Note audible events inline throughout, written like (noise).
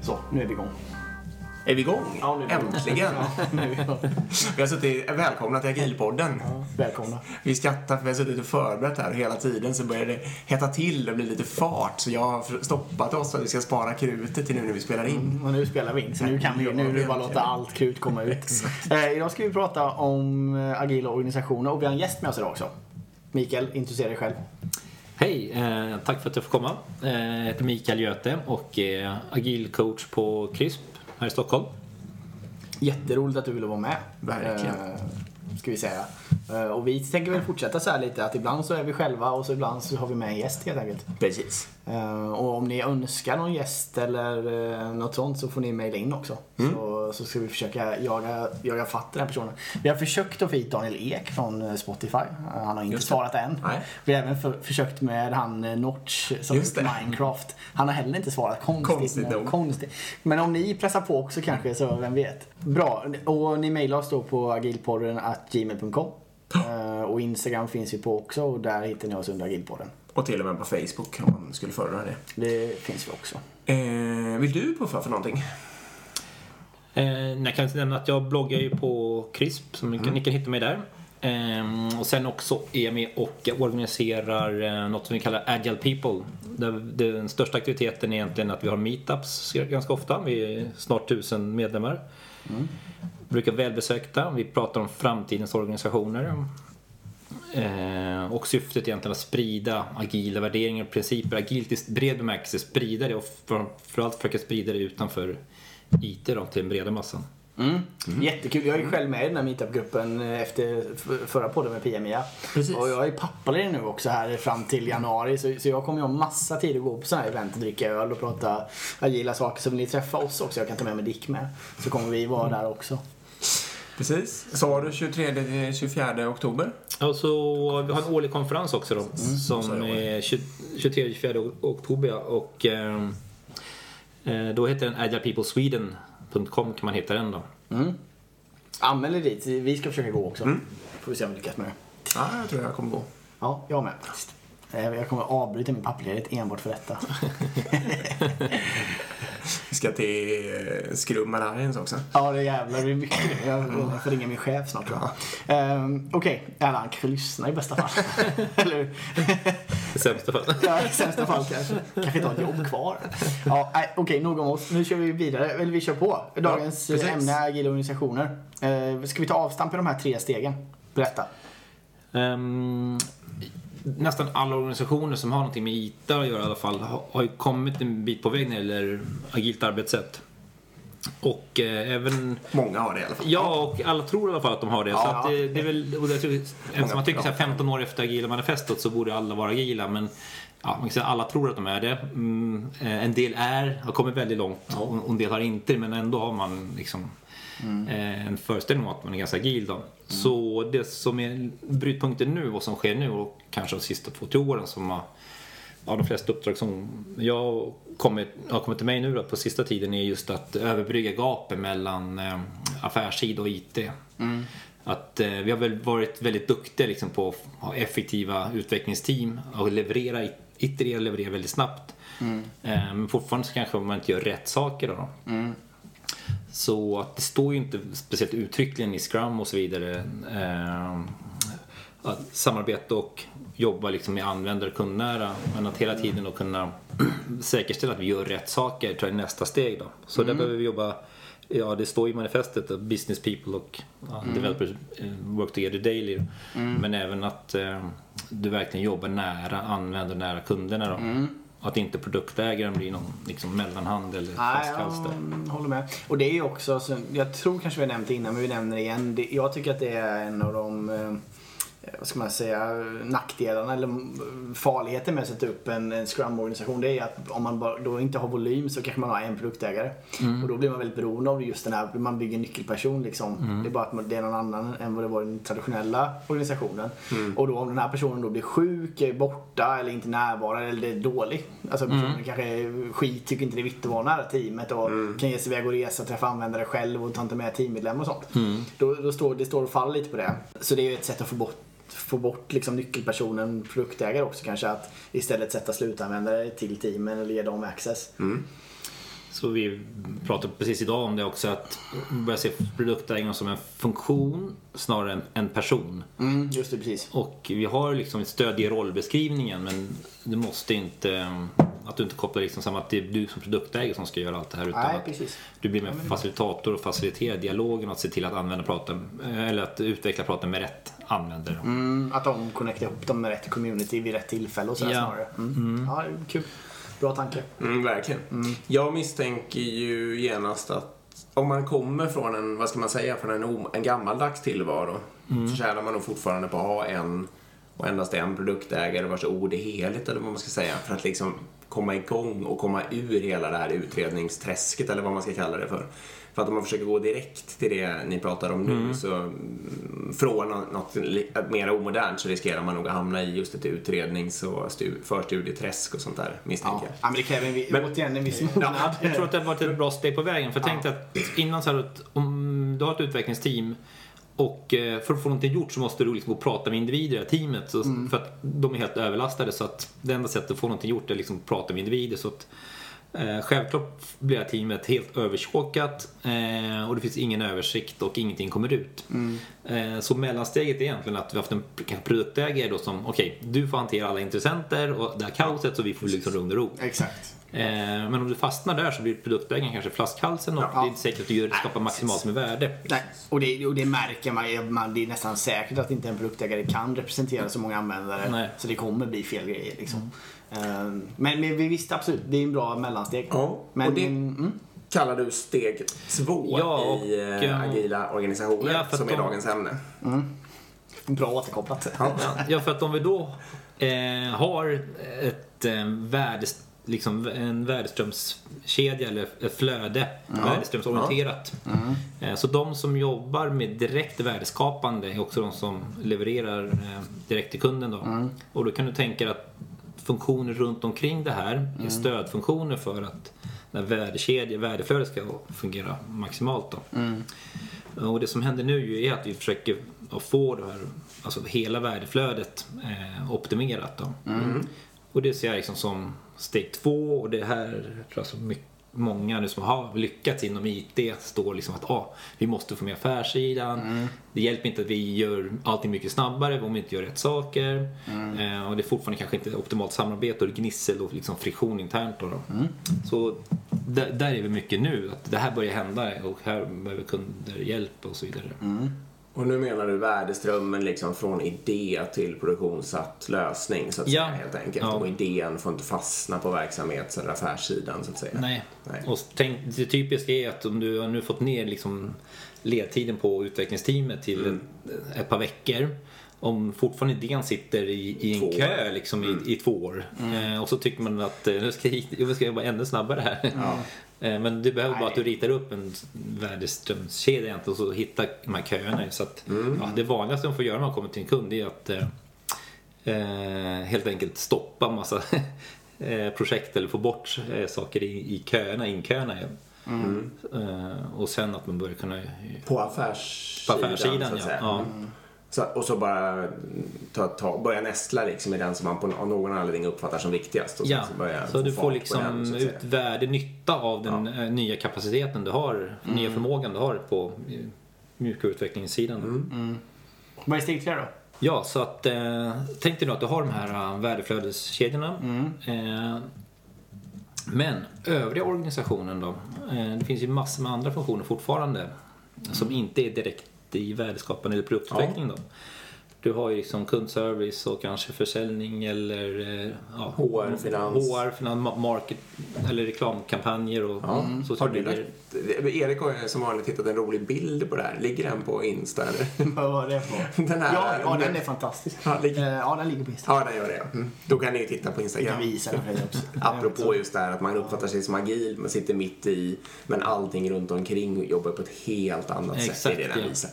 Så, nu är vi igång. Ja, nu. Äntligen! (laughs) Nu vi har suttit, välkomna till Agilpodden. Välkomna. Vi skrattar för vi har suttit och förberett här hela tiden så börjar det hetta till och bli lite fart. Så jag har stoppat oss för att vi ska spara krutet till nu när vi spelar in. Och nu spelar vi in, så nu kan vi nu är det bara låta allt krut komma ut. (laughs) Eh, idag ska vi prata om eh, agila organisationer och vi har en gäst med oss idag också. Mikael, introducera dig själv. Hej, eh, tack för att jag får komma. Eh, jag heter Mikael Göte och är agil coach på CRISP här i Stockholm. Jätteroligt att du ville vara med. Verkligen. Eh, ska vi säga. Eh, och vi tänker väl fortsätta så här lite att ibland så är vi själva och så ibland så har vi med en gäst helt enkelt. Precis. Eh, och om ni önskar någon gäst eller eh, något sånt så får ni mejla in också. Så, så ska vi försöka jaga, jaga fatt den här personen. Vi har försökt att få hit Daniel Ek från eh, Spotify. Han har inte svarat än. Nej. Vi har även för, försökt med han Notch som. Minecraft. Han har heller inte svarat. Konstigt, Konstigt nog. Konstigt. Men om ni pressar på också kanske så vem vet. Bra. Och ni mejlar oss då på agilpodden gmail.com. Och Instagram finns vi på också och där hittar ni oss under agilpodden. Och till och med på Facebook om man skulle föredra det. Det finns vi också. Eh, vill du puffa för någonting? Eh, jag kan inte nämna att jag bloggar ju på CRISP, så ni kan, ni kan hitta mig där. Eh, och sen också är jag med och organiserar eh, något som vi kallar Agile People. Där den största aktiviteten är egentligen att vi har meetups ganska ofta. Vi är snart tusen medlemmar. Brukar välbesökta. Vi pratar om framtidens organisationer. Eh, och syftet är egentligen att sprida agila värderingar och principer. Agilt i bred bemärkelse, sprida det och framförallt försöka sprida det utanför IT då, till den breda massan. Mm. Jättekul. Jag är ju själv med i den här meetup-gruppen eh, efter förra podden med Pia-Mia. Precis. Och jag är pappaledig nu också här fram till januari. Så, så jag kommer ju ha massa tid att gå på sådana här event och dricka öl och prata agila saker. Så vill ni träffa oss också, jag kan ta med mig Dick med. Så kommer vi vara där också. Precis. Sa du 23-24 oktober? Och så vi har en årlig konferens också då, så som är är 23-24 oktober. Och eh, eh, då heter den agilepeoplesweden.com kan man hitta den då. Mm. Anmäl er dit. Vi ska försöka gå också. Får vi se om vi lyckas med det. Ja, jag tror jag kommer gå. Ja, jag med faktiskt. Eh, Jag kommer avbryta min pappaledighet enbart för detta. (laughs) (laughs) Vi ska till eh, Scrum Alliance också. Ja, det jävlar det är mycket nu. Jag får ringa min chef snart tror jag. Um, Okej, eller han kanske lyssnar i bästa fall. (laughs) Eller hur? I sämsta fall. Ja, i sämsta fall kanske. Kanske inte har ett jobb kvar. Ja, nej, Okej, nog om oss. Nu kör vi vidare. Eller vi kör på. Dagens Ja, precis. ämne är agila organisationer. Uh, ska vi ta avstamp i de här tre stegen? Berätta. Ehm, nästan alla organisationer som har någonting med IT att göra i alla fall har, ju kommit en bit på väg när det gäller agilt arbetssätt. Och eh, även Många har det i alla fall. Ja, och alla tror i alla fall att de har det. så Ja. att det, det är väl, och jag tror, eftersom man tycker så här 15 år efter agila manifestet så borde alla vara agila. Men ja, man kan säga alla tror att de är det. Mm, eh, en del är, har kommit väldigt långt och och en del har inte. Men ändå har man liksom eh, en föreställning om att man är ganska agil. Då. Så det som är brytpunkten nu, vad som sker nu och kanske de sista två, tre åren som har Ja, de flesta uppdrag som jag kommit, har kommit till mig nu då, på sista tiden är just att överbrygga gapet mellan eh, affärssida och IT. Att eh, vi har väl varit väldigt duktiga liksom, på att ha effektiva utvecklingsteam och leverera, iterera och leverera väldigt snabbt. Eh, men fortfarande så kanske man inte gör rätt saker då. Så att det står ju inte speciellt uttryckligen i Scrum och så vidare. Eh, att samarbeta och jobba liksom med användare och kundnära. Men att hela tiden då kunna (clears throat) säkerställa att vi gör rätt saker tror jag är nästa steg då. Så där behöver vi jobba Ja, det står i manifestet att business people och ja, developers eh, work together daily. Men även att eh, du verkligen jobbar nära användare, nära kunderna då. Att inte produktägaren blir någon liksom, mellanhand eller flaskhals där. jag håller med. Och det är ju också, så, jag tror kanske vi har nämnt det innan men vi nämner det igen. Jag tycker att det är en av de vad ska man säga, nackdelarna eller farligheten med att sätta upp en, en Scrum-organisation det är att om man då inte har volym så kanske man har en produktägare. Mm. Och då blir man väldigt beroende av just den här, man bygger en nyckelperson liksom. Mm. Det är bara att det är någon annan än vad det var i den traditionella organisationen. Mm. Och då om den här personen då blir sjuk, är borta eller inte närvarar eller är dålig. Alltså personen Mm. kanske är skit, tycker inte det är viktigt att vara nära teamet och kan ge sig iväg och resa, träffa användare själv och ta inte med teammedlemmar och sånt. Mm. Då, då står, det står och faller lite på det. Så det är ju ett sätt att få bort få bort liksom nyckelpersonen, produktägare också kanske, att istället sätta slutanvändare till teamen eller ge dem access. Mm. Så vi pratade precis idag om det också att börja se produktägaren som en funktion snarare än en person. Mm, just det, precis. Och vi har liksom ett stöd i rollbeskrivningen men du måste inte att du inte kopplar liksom samman att det är du som produktägare som ska göra allt det här utan Nej, att precis. du blir mer facilitator och faciliterar dialogen och att se till att använda prata, eller att utveckla prata med rätt användare. Mm, att de connectar ihop dem med rätt community vid rätt tillfälle och sådär Ja. snarare. Mm. Ja, det är kul. Bra tanke. Mm, verkligen. Jag misstänker ju genast att om man kommer från en, vad ska man säga, från en, en gammaldags tillvaro så tjänar man nog fortfarande på att ha en och endast en produktägare vars ord är heligt eller vad man ska säga för att liksom komma igång och komma ur hela det här utredningsträsket eller vad man ska kalla det för. För att om man försöker gå direkt till det ni pratar om nu så mm, från nå- något mer omodernt så riskerar man nog att hamna i just ett utrednings och stu- förstudieträsk och sånt där misstänker Ja. jag. ja, men det kräver vi- Men- återigen en viss mognad. Jag tror att det har varit ett bra steg på vägen. För jag tänkte att innan så här att om du har ett utvecklingsteam och eh, för att få någonting gjort så måste du liksom gå och prata med individer i teamet. Så, För att de är helt överlastade så att det enda sättet att få någonting gjort är liksom att prata med individer. Så att, eh, självklart blir teamet helt övertjåkat eh, och det finns ingen översikt och ingenting kommer ut. Eh, så mellansteget är egentligen att vi har haft en produktägare då som okej, du får hantera alla intressenter och det här kaoset så vi får liksom lugn och ro. Exakt. Eh, Men om du fastnar där så blir produktägaren kanske flaskhalsen och Ja. det är inte säkert att du gör, skapar maximalt med värde. Nej, och det, och det märker man, man. Det är nästan säkert att inte en produktägare kan representera så många användare. Nej. Så det kommer bli fel grejer. Liksom. Ehm, Men, men vi visste absolut, det är en bra mellansteg. Ja, men, och det- mm, kallar du steg två Ja, och, i eh, eh, agila organisationer ja, som är de- dagens ämne. bra återkopplat. Ja, för att om vi då eh, har ett eh, värdes, liksom en värdeströmskedja eller flöde, värdeströmsorienterat. Eh, så de som jobbar med direkt värdeskapande är också de som levererar eh, direkt till kunden. Då. Och då kan du tänka dig att funktioner runt omkring det här är stödfunktioner för att den värdekedjan, värdeflödet ska fungera maximalt. Då. Och det som händer nu är att vi försöker få det här, alltså hela värdeflödet eh, optimerat. Då. Och det ser jag liksom som steg två och det här tror jag som mycket, många nu som har lyckats inom IT står liksom att ah, vi måste få med affärssidan. Det hjälper inte att vi gör allting mycket snabbare om vi inte gör rätt saker. Eh, och det är fortfarande kanske inte optimalt samarbete och gnissel och liksom friktion internt. Då, då. Så där, där är vi mycket nu, att det här börjar hända och här behöver kunder hjälp och så vidare. Och nu menar du värdeströmmen liksom från idé till produktionssatt lösning så att Ja. säga helt enkelt. Ja. Och idén får inte fastna på verksamhets eller affärssidan så att säga. Nej. Nej. Och tänk, det typiska är att om du har nu fått ner liksom ledtiden på utvecklingsteamet till ett, ett par veckor. Om fortfarande idén sitter i, i en Två kö liksom i, i två år. Eh, och så tycker man att eh, nu ska jag, jag ska jobba ännu snabbare här. Eh, (laughs) men det behöver bara att du ritar upp en värdeströmskedja egentligen och så hittar de här köerna. Så att, ja, det vanligaste man får göra när man kommer till en kund är att eh, eh, helt enkelt stoppa massa (laughs) eh, projekt eller få bort eh, saker i, i köerna, inköerna igen. Eh, och sen att man börjar kunna... På affärssidan, På affärssidan, så att ja. Ja. Så, och så bara ta, ta, börja nästla liksom i den som man på, av någon anledning uppfattar som viktigast. Och sen Ja, så, börja så du får på liksom den, så ut värde, nytta av den eh, nya kapaciteten du har, nya förmågan du har på eh, mjuka utvecklingssidan. Mm. Vad är steg tre då? Ja, så att eh, tänk dig nu att du har de här uh, värdeflödeskedjorna. Eh, men övriga organisationen då? Eh, det finns ju massor med andra funktioner fortfarande som inte är direkt i värdeskapande eller produktutveckling då. Du har ju liksom kundservice och kanske försäljning eller eh, ja, HR, finans. HR, finans, ma- market eller reklamkampanjer och Ja. mm, Har sociala du medier. lagt, Erik har ju som vanligt hittat en rolig bild på det här. Ligger den på Insta eller? (laughs) Vad var det för Den här- ja, ja, den är fantastisk. Ja, ligger- Eh, Ja, den ligger på Instagram. Ja, den gör det. Mm. Då kan ni ju titta på Instagram. kan visa den också. (laughs) Apropå just det här att man uppfattar sig som agil, man sitter mitt i, men allting runt omkring jobbar på ett helt annat sätt. Exakt, Det den ja. visar.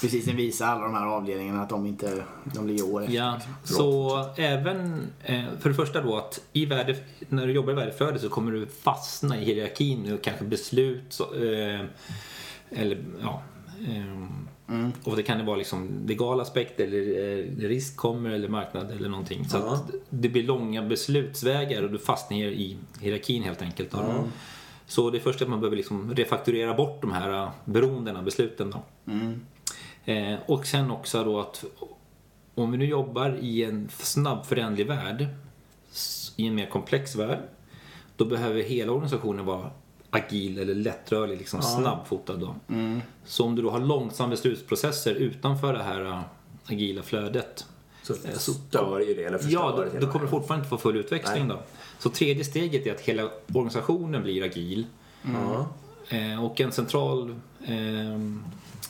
Precis, den visar alla de här avdelningarna att de inte de ligger år efter. Ja, så även eh, för det första då att i värde, när du jobbar i värdeflöde så kommer du fastna i hierarkin och kanske beslut så, eh, eller ja eh, och det kan det vara liksom legal aspekt eller risk kommer eller marknad eller någonting. Så Ja. att det blir långa beslutsvägar och du fastnar i hierarkin helt enkelt. Då. Så det första är att man behöver liksom refakturera bort de här beroendena, besluten. Då. Eh, och sen också då att om vi nu jobbar i en snabb föränderlig värld, i en mer komplex värld, då behöver hela organisationen vara agil eller lättrörlig, liksom snabbfotad. Då. Så om du då har långsamma beslutsprocesser utanför det här äh, agila flödet, Så Eh, så- stör ju det, eller förstör ja, det. då, då kommer du fortfarande inte få full utväxling. Då. Så tredje steget är att hela organisationen blir agil. Ja. Eh, och en central eh,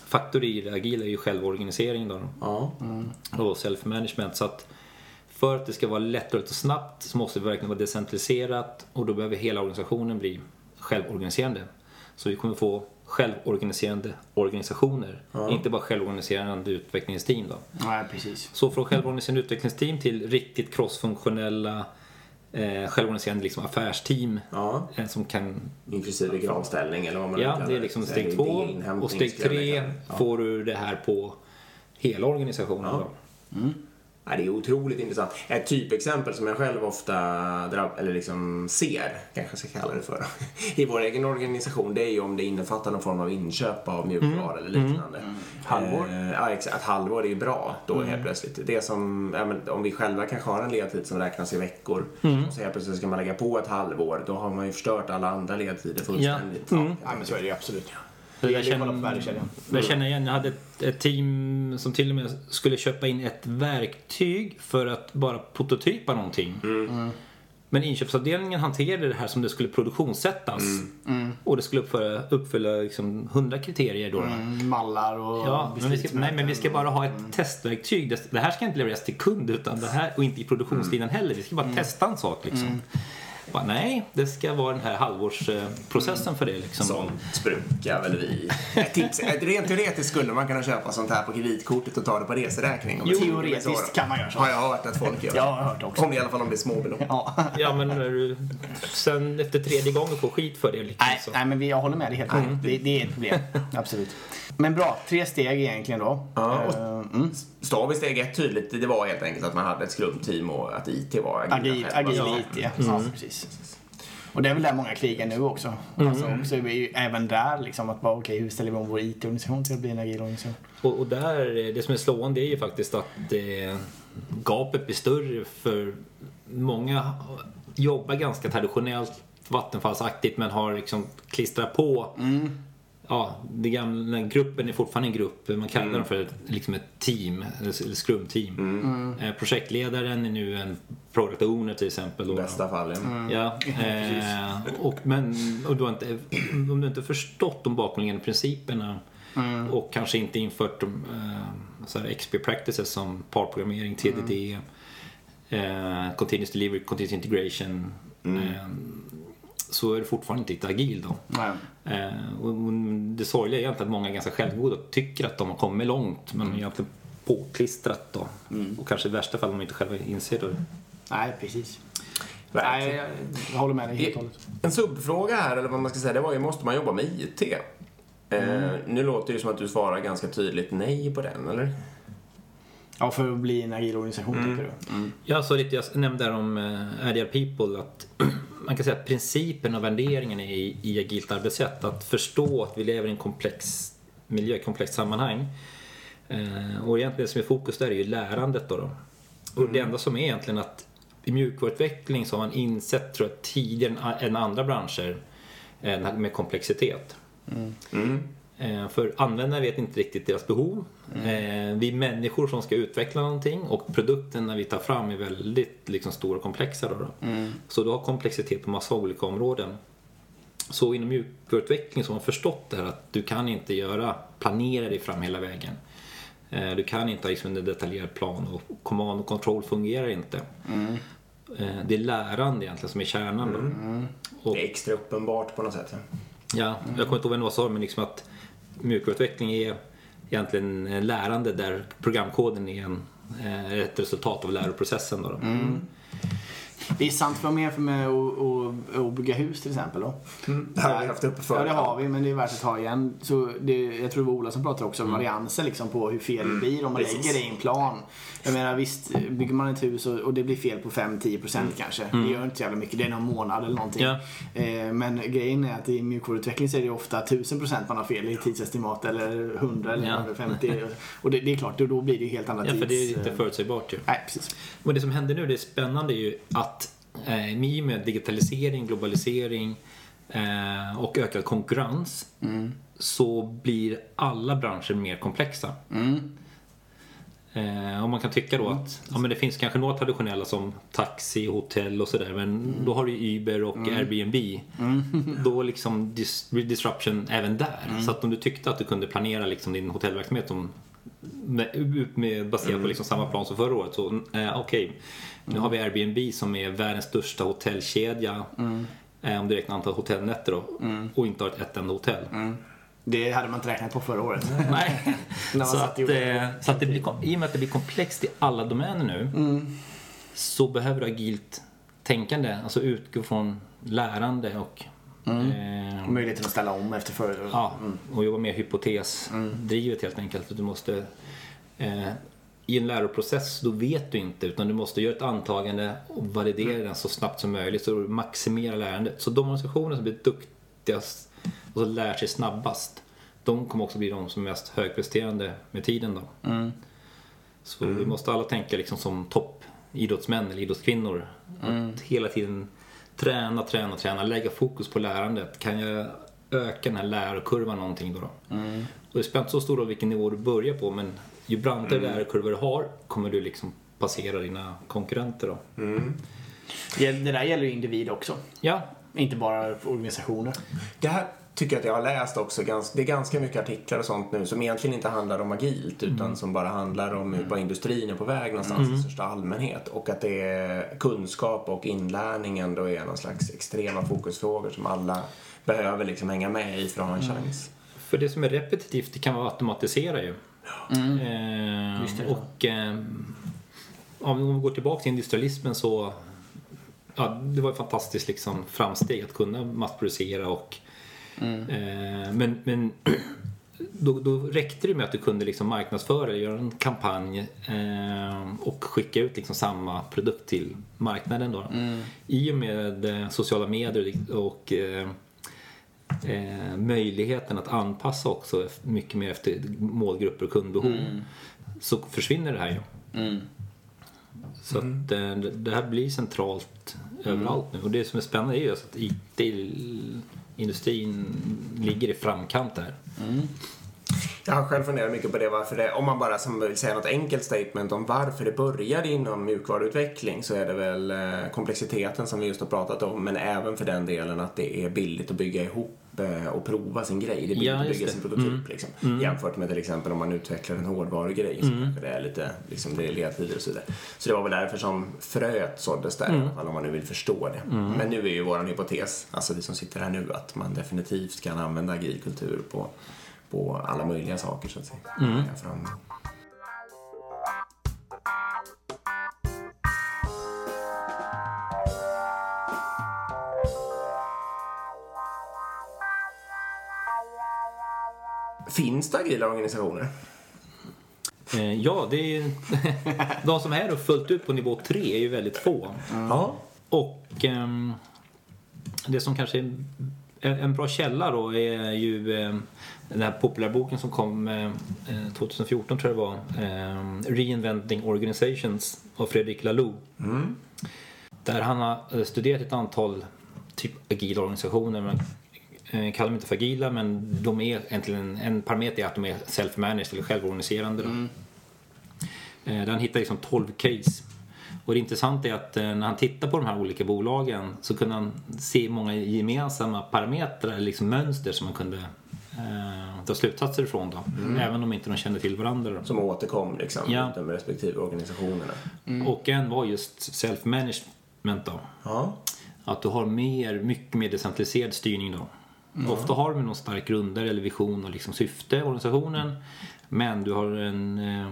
faktor i det agila är ju självorganisering. Då Ja. och self-management. Så att för att det ska vara lättrörligt och snabbt så måste det verkligen vara decentraliserat och då behöver hela organisationen bli självorganiserande. Så vi kommer få självorganiserande organisationer, inte bara självorganiserande utvecklingsteam. Då. Nej, precis. Så från självorganiserande utvecklingsteam till riktigt crossfunktionella eh, självorganiserande liksom affärsteam ja. eh, som kan Inklusive gravställning eller vad man Ja, det är liksom steg två. Och steg tre får du det här på hela organisationen. Ja. Då. Ja, det är otroligt intressant. Ett typexempel som jag själv ofta drabb, eller liksom ser, kanske jag ska kalla det för, (laughs) i vår egen organisation, det är ju om det innefattar någon form av inköp av mjukvara eller liknande. Halvår. Eh, ja, exakt. Halvår är ju bra då helt plötsligt. Det som, ja, men, om vi själva kanske har en ledtid som räknas i veckor och så helt plötsligt ska man lägga på ett halvår, då har man ju förstört alla andra ledtider fullständigt. Ja, men så är det ju absolut. Det Jag känner, jag känner igen, jag hade ett, ett team som till och med skulle köpa in ett verktyg för att bara prototypa någonting. Men inköpsavdelningen hanterade det här som det skulle produktionssättas. Och det skulle uppföra, uppfylla liksom 100 kriterier då. Mm, Mallar och Ja, men vi ska, nej, men vi ska bara ha ett Mm. testverktyg. Det, det här ska inte levereras till kund utan det här, och inte i produktionstiden Mm. heller. Vi ska bara testa en sak liksom. Bara, nej, det ska vara den här halvårsprocessen för det liksom. Sånt brukar väl vi... Ett tips, rent teoretiskt skulle man kunna köpa sånt här på kreditkortet och ta det på reseräkning. Jo, teoretiskt kan man göra så. Har jag hört att folk gör. Jag har hört också. Om det, I alla fall om det är småbelopp. Ja. Ja, men när du sen efter tredje gången får skit för det liksom. Nej, så. nej, men vi- jag håller med dig helt klart. Det, det är ett problem. (laughs) Absolut. Men bra, tre steg egentligen då. Ja, Eh, mm. Står vi steg ett tydligt, det var helt enkelt att man hade ett skrumpteam och att IT var agila Agil, agil Ja. IT, ja. ja precis. Och det är väl där många krigar nu också. Alltså, så är vi ju även där liksom att bara okej, hur ställer vi om vår IT-organisation till att bli en agil organisation? Och, och där, det som är slående är ju faktiskt att det, gapet blir större för många jobbar ganska traditionellt vattenfallsaktigt men har liksom klistrat på Ja, det gamla, gruppen är fortfarande en grupp. Man kallar dem för ett, liksom ett team, eller scrum-team. Eh, projektledaren är nu en product owner till exempel. I Då, bästa fall, ja. (laughs) Ja, eh, och, men och du inte, om du inte förstått de bakomliggande principerna och kanske inte infört de, eh, så här XP practices som parprogrammering, TDD, eh, Continuous Delivery, Continuous Integration eh, så är du fortfarande inte agil då. Nej. Eh, och det sorgliga är egentligen att många är ganska självgoda och tycker att de har kommit långt men egentligen påklistrat då. Och kanske i värsta fall om de inte själva inser det. Nej, precis. Nej, Verkligen. jag, jag håller med dig helt och hållet. En subfråga här, eller vad man ska säga, det var ju måste man jobba med IT? Eh, nu låter det som att du svarar ganska tydligt nej på den, eller? Ja, för att bli en agil organisation Mm. tycker du? Mm. Jag sa lite, jag nämnde där om uh, Agile People att (clears throat) man kan säga att principen och värderingen är i, i agilt arbetssätt. Att förstå att vi lever i en komplex miljö, komplext sammanhang. Eh, och egentligen det som är fokus där är ju lärandet då. då. Och det enda som är egentligen att i mjukvaruutveckling så har man insett, tror jag, tidigare än, andra branscher eh, med komplexitet. Mm. Eh, För användarna vet inte riktigt deras behov. Eh, Vi människor som ska utveckla någonting och produkterna vi tar fram är väldigt liksom, stora och komplexa. Då, då. Så du har komplexitet på massa olika områden. Så inom mjukvaruutveckling så har man förstått det här att du kan inte göra, planera dig fram hela vägen. Eh, Du kan inte ha liksom en detaljerad plan och command och control fungerar inte. Eh, Det är lärande egentligen som är kärnan. Då. Och, Det är extra uppenbart på något sätt. Ja. ja, jag kommer inte ihåg vem det var som men liksom att mjukvaruutveckling är egentligen lärande där programkoden är en, eh, ett resultat av läroprocessen. Då, Mm. Det är sant för mer för mig att, bygga hus till exempel. Då. Det har vi haft uppe förut. Ja, det har vi, men det är värt att ta igen. Så det, jag tror det var Ola som pratade också om varianser liksom, på hur fel det blir om man Precis. lägger det i en plan. Jag menar visst, bygger man ett hus och, och det blir fel på 5-10% kanske. Det gör inte så jävla mycket, det är någon månad eller någonting. Ja. Eh, men grejen är att i mjukvaruutveckling så är det ofta 1000% man har fel i tidsestimat eller 100 eller Ja. 150. Och det, det är klart, då, blir det ju helt andra Ja, för det är tids... inte förutsägbart ju. Nej, precis. Och det som händer nu, det är spännande ju att eh, i och med digitalisering, globalisering eh, och ökad konkurrens. Så blir alla branscher mer komplexa. Eh, och man kan tycka då att ja, men det finns kanske några traditionella som taxi, hotell och sådär men då har du Uber och Airbnb. (laughs) Då liksom dis- disruption även där. Så att om du tyckte att du kunde planera liksom din hotellverksamhet med, med, baserat på liksom samma plan som förra året så eh, okej, nu har vi Airbnb som är världens största hotellkedja. Eh, om du räknar antal hotellnätter då, och inte har ett, enda hotell. Det hade man inte räknat på förra året. (laughs) Nej. (laughs) Så att, och gjorde eh, så att det blir, I och med att det blir komplext i alla domäner nu så behöver du agilt tänkande, alltså utgå från lärande och eh, Möjligheten att ställa om efter förra ja, och jobba mer hypotesdrivet helt enkelt. Du måste, eh, I en läroprocess då vet du inte utan du måste göra ett antagande och validera den så snabbt som möjligt så du maximerar lärandet. Så de organisationer som blir duktigast och som lär sig snabbast de kommer också bli de som är mest högpresterande med tiden. Då. Så vi måste alla tänka liksom som toppidrottsmän eller idrottskvinnor. Att hela tiden träna, träna, träna, lägga fokus på lärandet. Kan jag öka den här lärkurvan någonting då? då? Och det spelar inte så stor roll vilken nivå du börjar på men ju brantare lärkurvor du har kommer du liksom passera dina konkurrenter då. Det, det där gäller ju individ också. Ja, Inte bara organisationer. Det här tycker jag att jag har läst också. Det är ganska mycket artiklar och sånt nu som egentligen inte handlar om agilt utan som bara handlar om hur bara industrin är på väg någonstans i största allmänhet. Och att det är kunskap och inlärning ändå är någon slags extrema fokusfrågor som alla behöver liksom hänga med i för att ha en chans. För det som är repetitivt det kan man automatisera ju. Eh, det så. och eh, om vi går tillbaka till industrialismen så ja, det var ett fantastiskt liksom, framsteg att kunna massproducera och eh, men, men (clears throat) då, då räckte det med att du kunde liksom marknadsföra göra en kampanj eh, och skicka ut liksom samma produkt till marknaden. Då. I och med eh, sociala medier och eh, eh, möjligheten att anpassa också mycket mer efter målgrupper och kundbehov. Så försvinner det här ju. Så att eh, det- det här blir centralt överallt nu. Och det som är spännande är ju att IT-industrin ligger i framkant där. Jag har själv funderat mycket på det, varför det, om man bara som vill säga något enkelt statement om varför det började inom mjukvaruutveckling så är det väl eh, komplexiteten som vi just har pratat om men även för den delen att det är billigt att bygga ihop och prova sin grej. Det billigt Ja, det. sin prototyp liksom. Jämfört med till exempel om man utvecklar en hårdvarugrej så kanske det är lite, liksom det är ledtider och så vidare. Så det var väl därför som fröet såddes där i alla fall om man nu vill förstå det. Men nu är ju våran hypotes, alltså vi som sitter här nu, att man definitivt kan använda agil kultur på på alla möjliga saker så att säga. Finns det agila organisationer? Eh, ja, det är, (laughs) de som är då fullt ut på nivå 3 är ju väldigt få. Ja. Och ehm, det som kanske är en, bra källa då är ju ehm, den här populärboken som kom eh, 2014 tror jag det var. ehm, Reinventing Organizations av Fredrik Laloux. Där han har eh, studerat ett antal typ agila organisationer. Men, eh, kallar dem inte för agila men de är egentligen, en parameter är att de är self-managed eller självorganiserande. Då. Eh, han hittar liksom 12 case. Och det intressanta är att eh, när han tittar på de här olika bolagen så kunde han se många gemensamma parametrar, eller liksom mönster som man kunde eh, dra slutsatser ifrån. Då. Även om inte de kände till varandra. Då. Som återkom liksom, Ja. de respektive organisationerna. Och en var just self-management då. Ja. Att du har mer, mycket mer decentraliserad styrning då. Ofta har du någon stark grundare eller vision och liksom syfte i organisationen. Men du har en eh,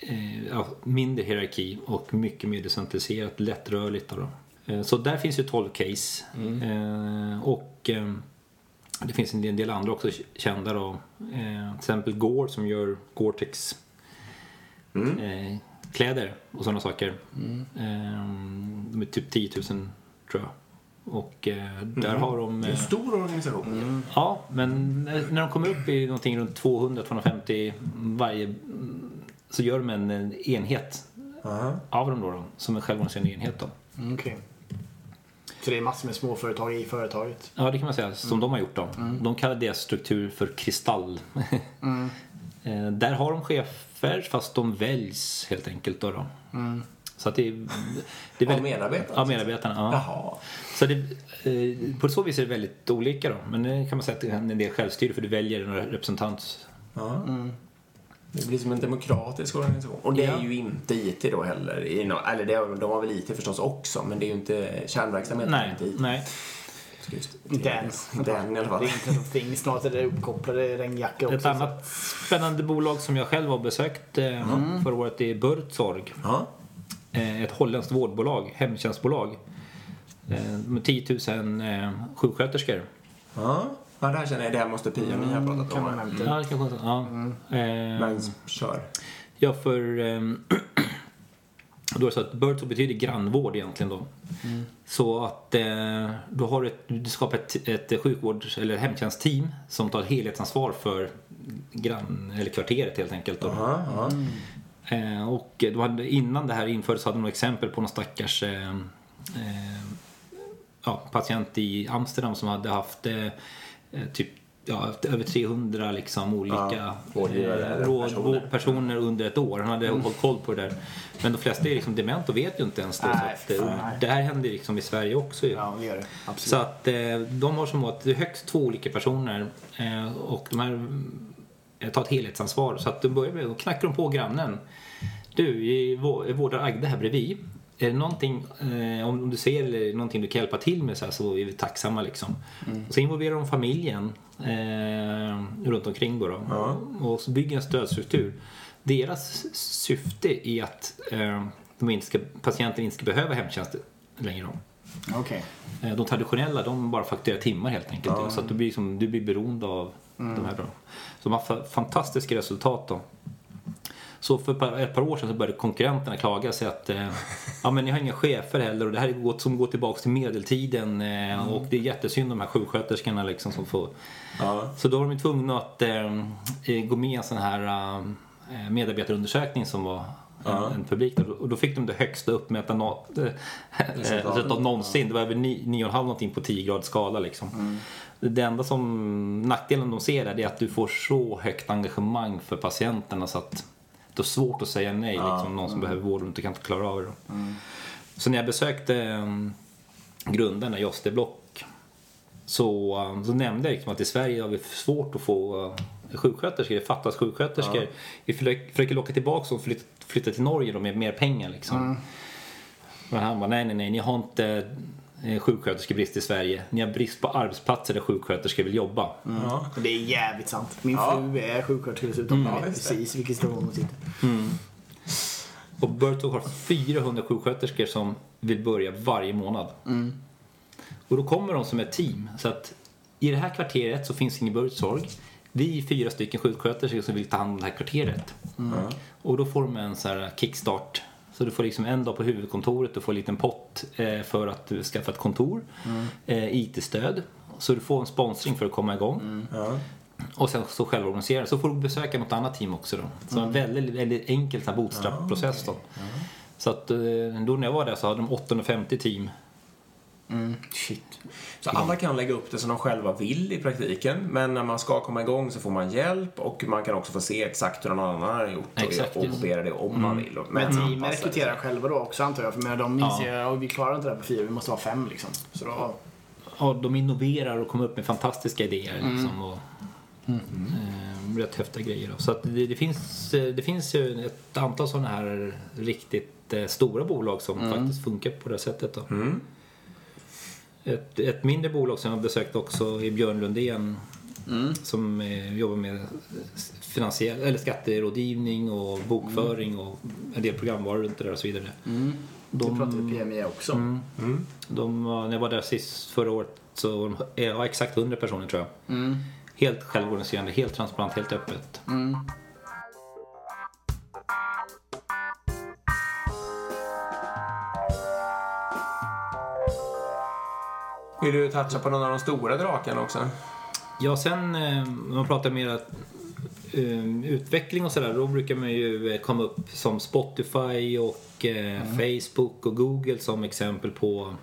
eh, ja, mindre hierarki och mycket mer decentraliserat, lättrörligt. Då. Eh, så där finns ju 12 case. Eh, och eh, det finns en del, andra också kända då. Eh, till exempel Gore som gör Gore-Tex eh, kläder och sådana saker. Eh, de är typ 10 000 tror jag. Och eh, där har de... Det är en Eh, stor organisation. ja, men när de kommer upp i någonting runt 200-250 varje mm, så gör de en en enhet Ja. av dem då, då som en självorganiserande enhet då. Mm, Okej. Så det är massor med småföretag i företaget? Ja, det kan man säga, som de har gjort då. De kallar deras struktur för kristall. (laughs) Eh, Där har de chefer, fast de väljs helt enkelt då. då. Så att det är... Det är Av väldigt- medarbetarna? Ja, medarbetarna. Ja. Jaha. Så det, eh, på så vis är det väldigt olika då. Men det kan man säga att det är en del självstyre för du väljer en representant. Ja. Det blir som en demokratisk organisation. Och det är ju inte IT då heller. Eller det, de har väl IT förstås också, men det är ju inte kärnverksamheten. är Nej, inte IT. nej. Inte än. Inte än i alla fall. Det är Internet of Things. Snart är det uppkopplade regnjackor också. Ett annat spännande bolag som jag själv har besökt eh, förra året är Burzorg. Ja. Eh, ett holländskt vårdbolag, hemtjänstbolag. Eh, med 10 000 eh, sjuksköterskor. Ja. ja, det här känner jag. Det här måste Pia och ni ha pratat kan man om. nämna. Ja, det kanske, ja. Eh, Men kör. Ja, för... ehm, (clears throat) då är det så att Birdsvård betyder grannvård egentligen då. Så att eh, då har du, ett, du skapar ett, ett sjukvårds eller hemtjänstteam som tar helhetsansvar för grann, eller kvarteret helt enkelt. Då. Ja, ja. Eh, och de hade, innan det här infördes hade de exempel på någon stackars eh, eh, ja, patient i Amsterdam som hade haft typ ja, över 300 liksom olika Ja, eh, råd, personer. personer under ett år. Han hade hållit koll på det där. Men de flesta är liksom dement och vet ju inte ens det. Nej, så att, fan. det här händer liksom i Sverige också ju. Ja, det gör det. Absolut. Så att eh, de har som mål att det är högst två olika personer eh, och de här tar ett helhetsansvar. Så att de börjar med, då knackar de på grannen. Du, vi vårdar Agda här bredvid. Är det någonting, eh, om du ser eller någonting du kan hjälpa till med så, här, så är vi tacksamma liksom. Och så involverar de familjen eh, runt omkring då, då. och så bygger en stödstruktur. Deras syfte är att eh, de inte ska, patienten inte ska behöva hemtjänst längre. Okej. Eh, De traditionella de bara fakturerar timmar helt enkelt. Så att du blir, liksom, du blir beroende av de här. Då. Så de har fa- fantastiska resultat då. Så för ett par- år sedan så började konkurrenterna klaga och säga att eh, ja, men ni har inga chefer heller och det här är gått, som går tillbaka till medeltiden eh, och det är jättesynd de här sjuksköterskorna liksom som får Ja. så då var de tvungna att eh, gå med i en sån här eh, medarbetarundersökning som var en, en publik. Och då fick de det högsta uppmätta no- eh, resultat någonsin. Det var över 9,5 någonting på 10 graders skala liksom. Det enda som nackdelen de ser där det är att du får så högt engagemang för patienterna så att det är svårt att säga nej. Liksom, någon som behöver vård och inte kan klara av det. Då. Så när jag besökte eh, grundarna, Joste Block, så, um, så nämnde jag liksom att i Sverige har vi svårt att få uh, sjuksköterskor. Det fattas sjuksköterskor. Vi försöker, locka tillbaka dem och flytta, flytta till Norge då med mer pengar. Liksom. Men han bara, nej, nej, nej, ni har inte sjuksköterskebrist i Sverige. Ni har brist på arbetsplatser där sjuksköterskor vill jobba. Ja. Det är jävligt sant. Min Ja. fru är sjuksköterska dessutom. Just det. precis vilken situation hon sitter. Och Burtog har 400 sjuksköterskor som vill börja varje månad. Och då kommer de som ett team. Så att i det här kvarteret så finns ingen Burtsorg. Vi är fyra stycken sjuksköterskor som vill ta hand om det här kvarteret. Och då får de en så här kickstart. Så du får liksom en dag på huvudkontoret, du får en liten pott eh, för att du skaffa ett kontor. Eh, IT-stöd. Så du får en sponsring för att komma igång. Ja. Och sen så självorganiserad. Så får du besöka något annat team också då. Så en väldigt, väldigt enkel sån här bootstrap-process då. Så att eh, då när jag var där så hade de 850 team. Mm. Shit. Så alla kan lägga upp det som de själva vill i praktiken. Men när man ska komma igång så får man hjälp och man kan också få se exakt hur någon annan har gjort och, Exakt, och kopiera det om man vill. Men teamen rekryterar själva då också antar jag. För med de inser ja. vi klarar inte det här på fyra, vi måste vara fem liksom. Så då, Ja, de innoverar och kommer upp med fantastiska idéer. Liksom, och, eh, rätt häftiga grejer. Då. Så att det, det, finns, eh, det finns ju ett antal sådana här riktigt eh, stora bolag som faktiskt funkar på det här sättet. Då. Mm. Ett, ett mindre bolag som jag besökt också är Björn Lundén som eh, jobbar med finansiell, eller skatterådgivning och bokföring och en del programvaror runt det där och så vidare. de... Det pratade vi PMI också. Mm. De, var- när jag var där sist förra året så var de ja, exakt 100 personer tror jag. Mm. Helt självorganiserande, helt transparent, helt öppet. Vill du toucha på någon av de stora drakarna också? Ja, sen eh, när man pratar mer att, eh, utveckling och sådär, då brukar man ju eh, komma upp som Spotify och eh, Facebook och Google som exempel på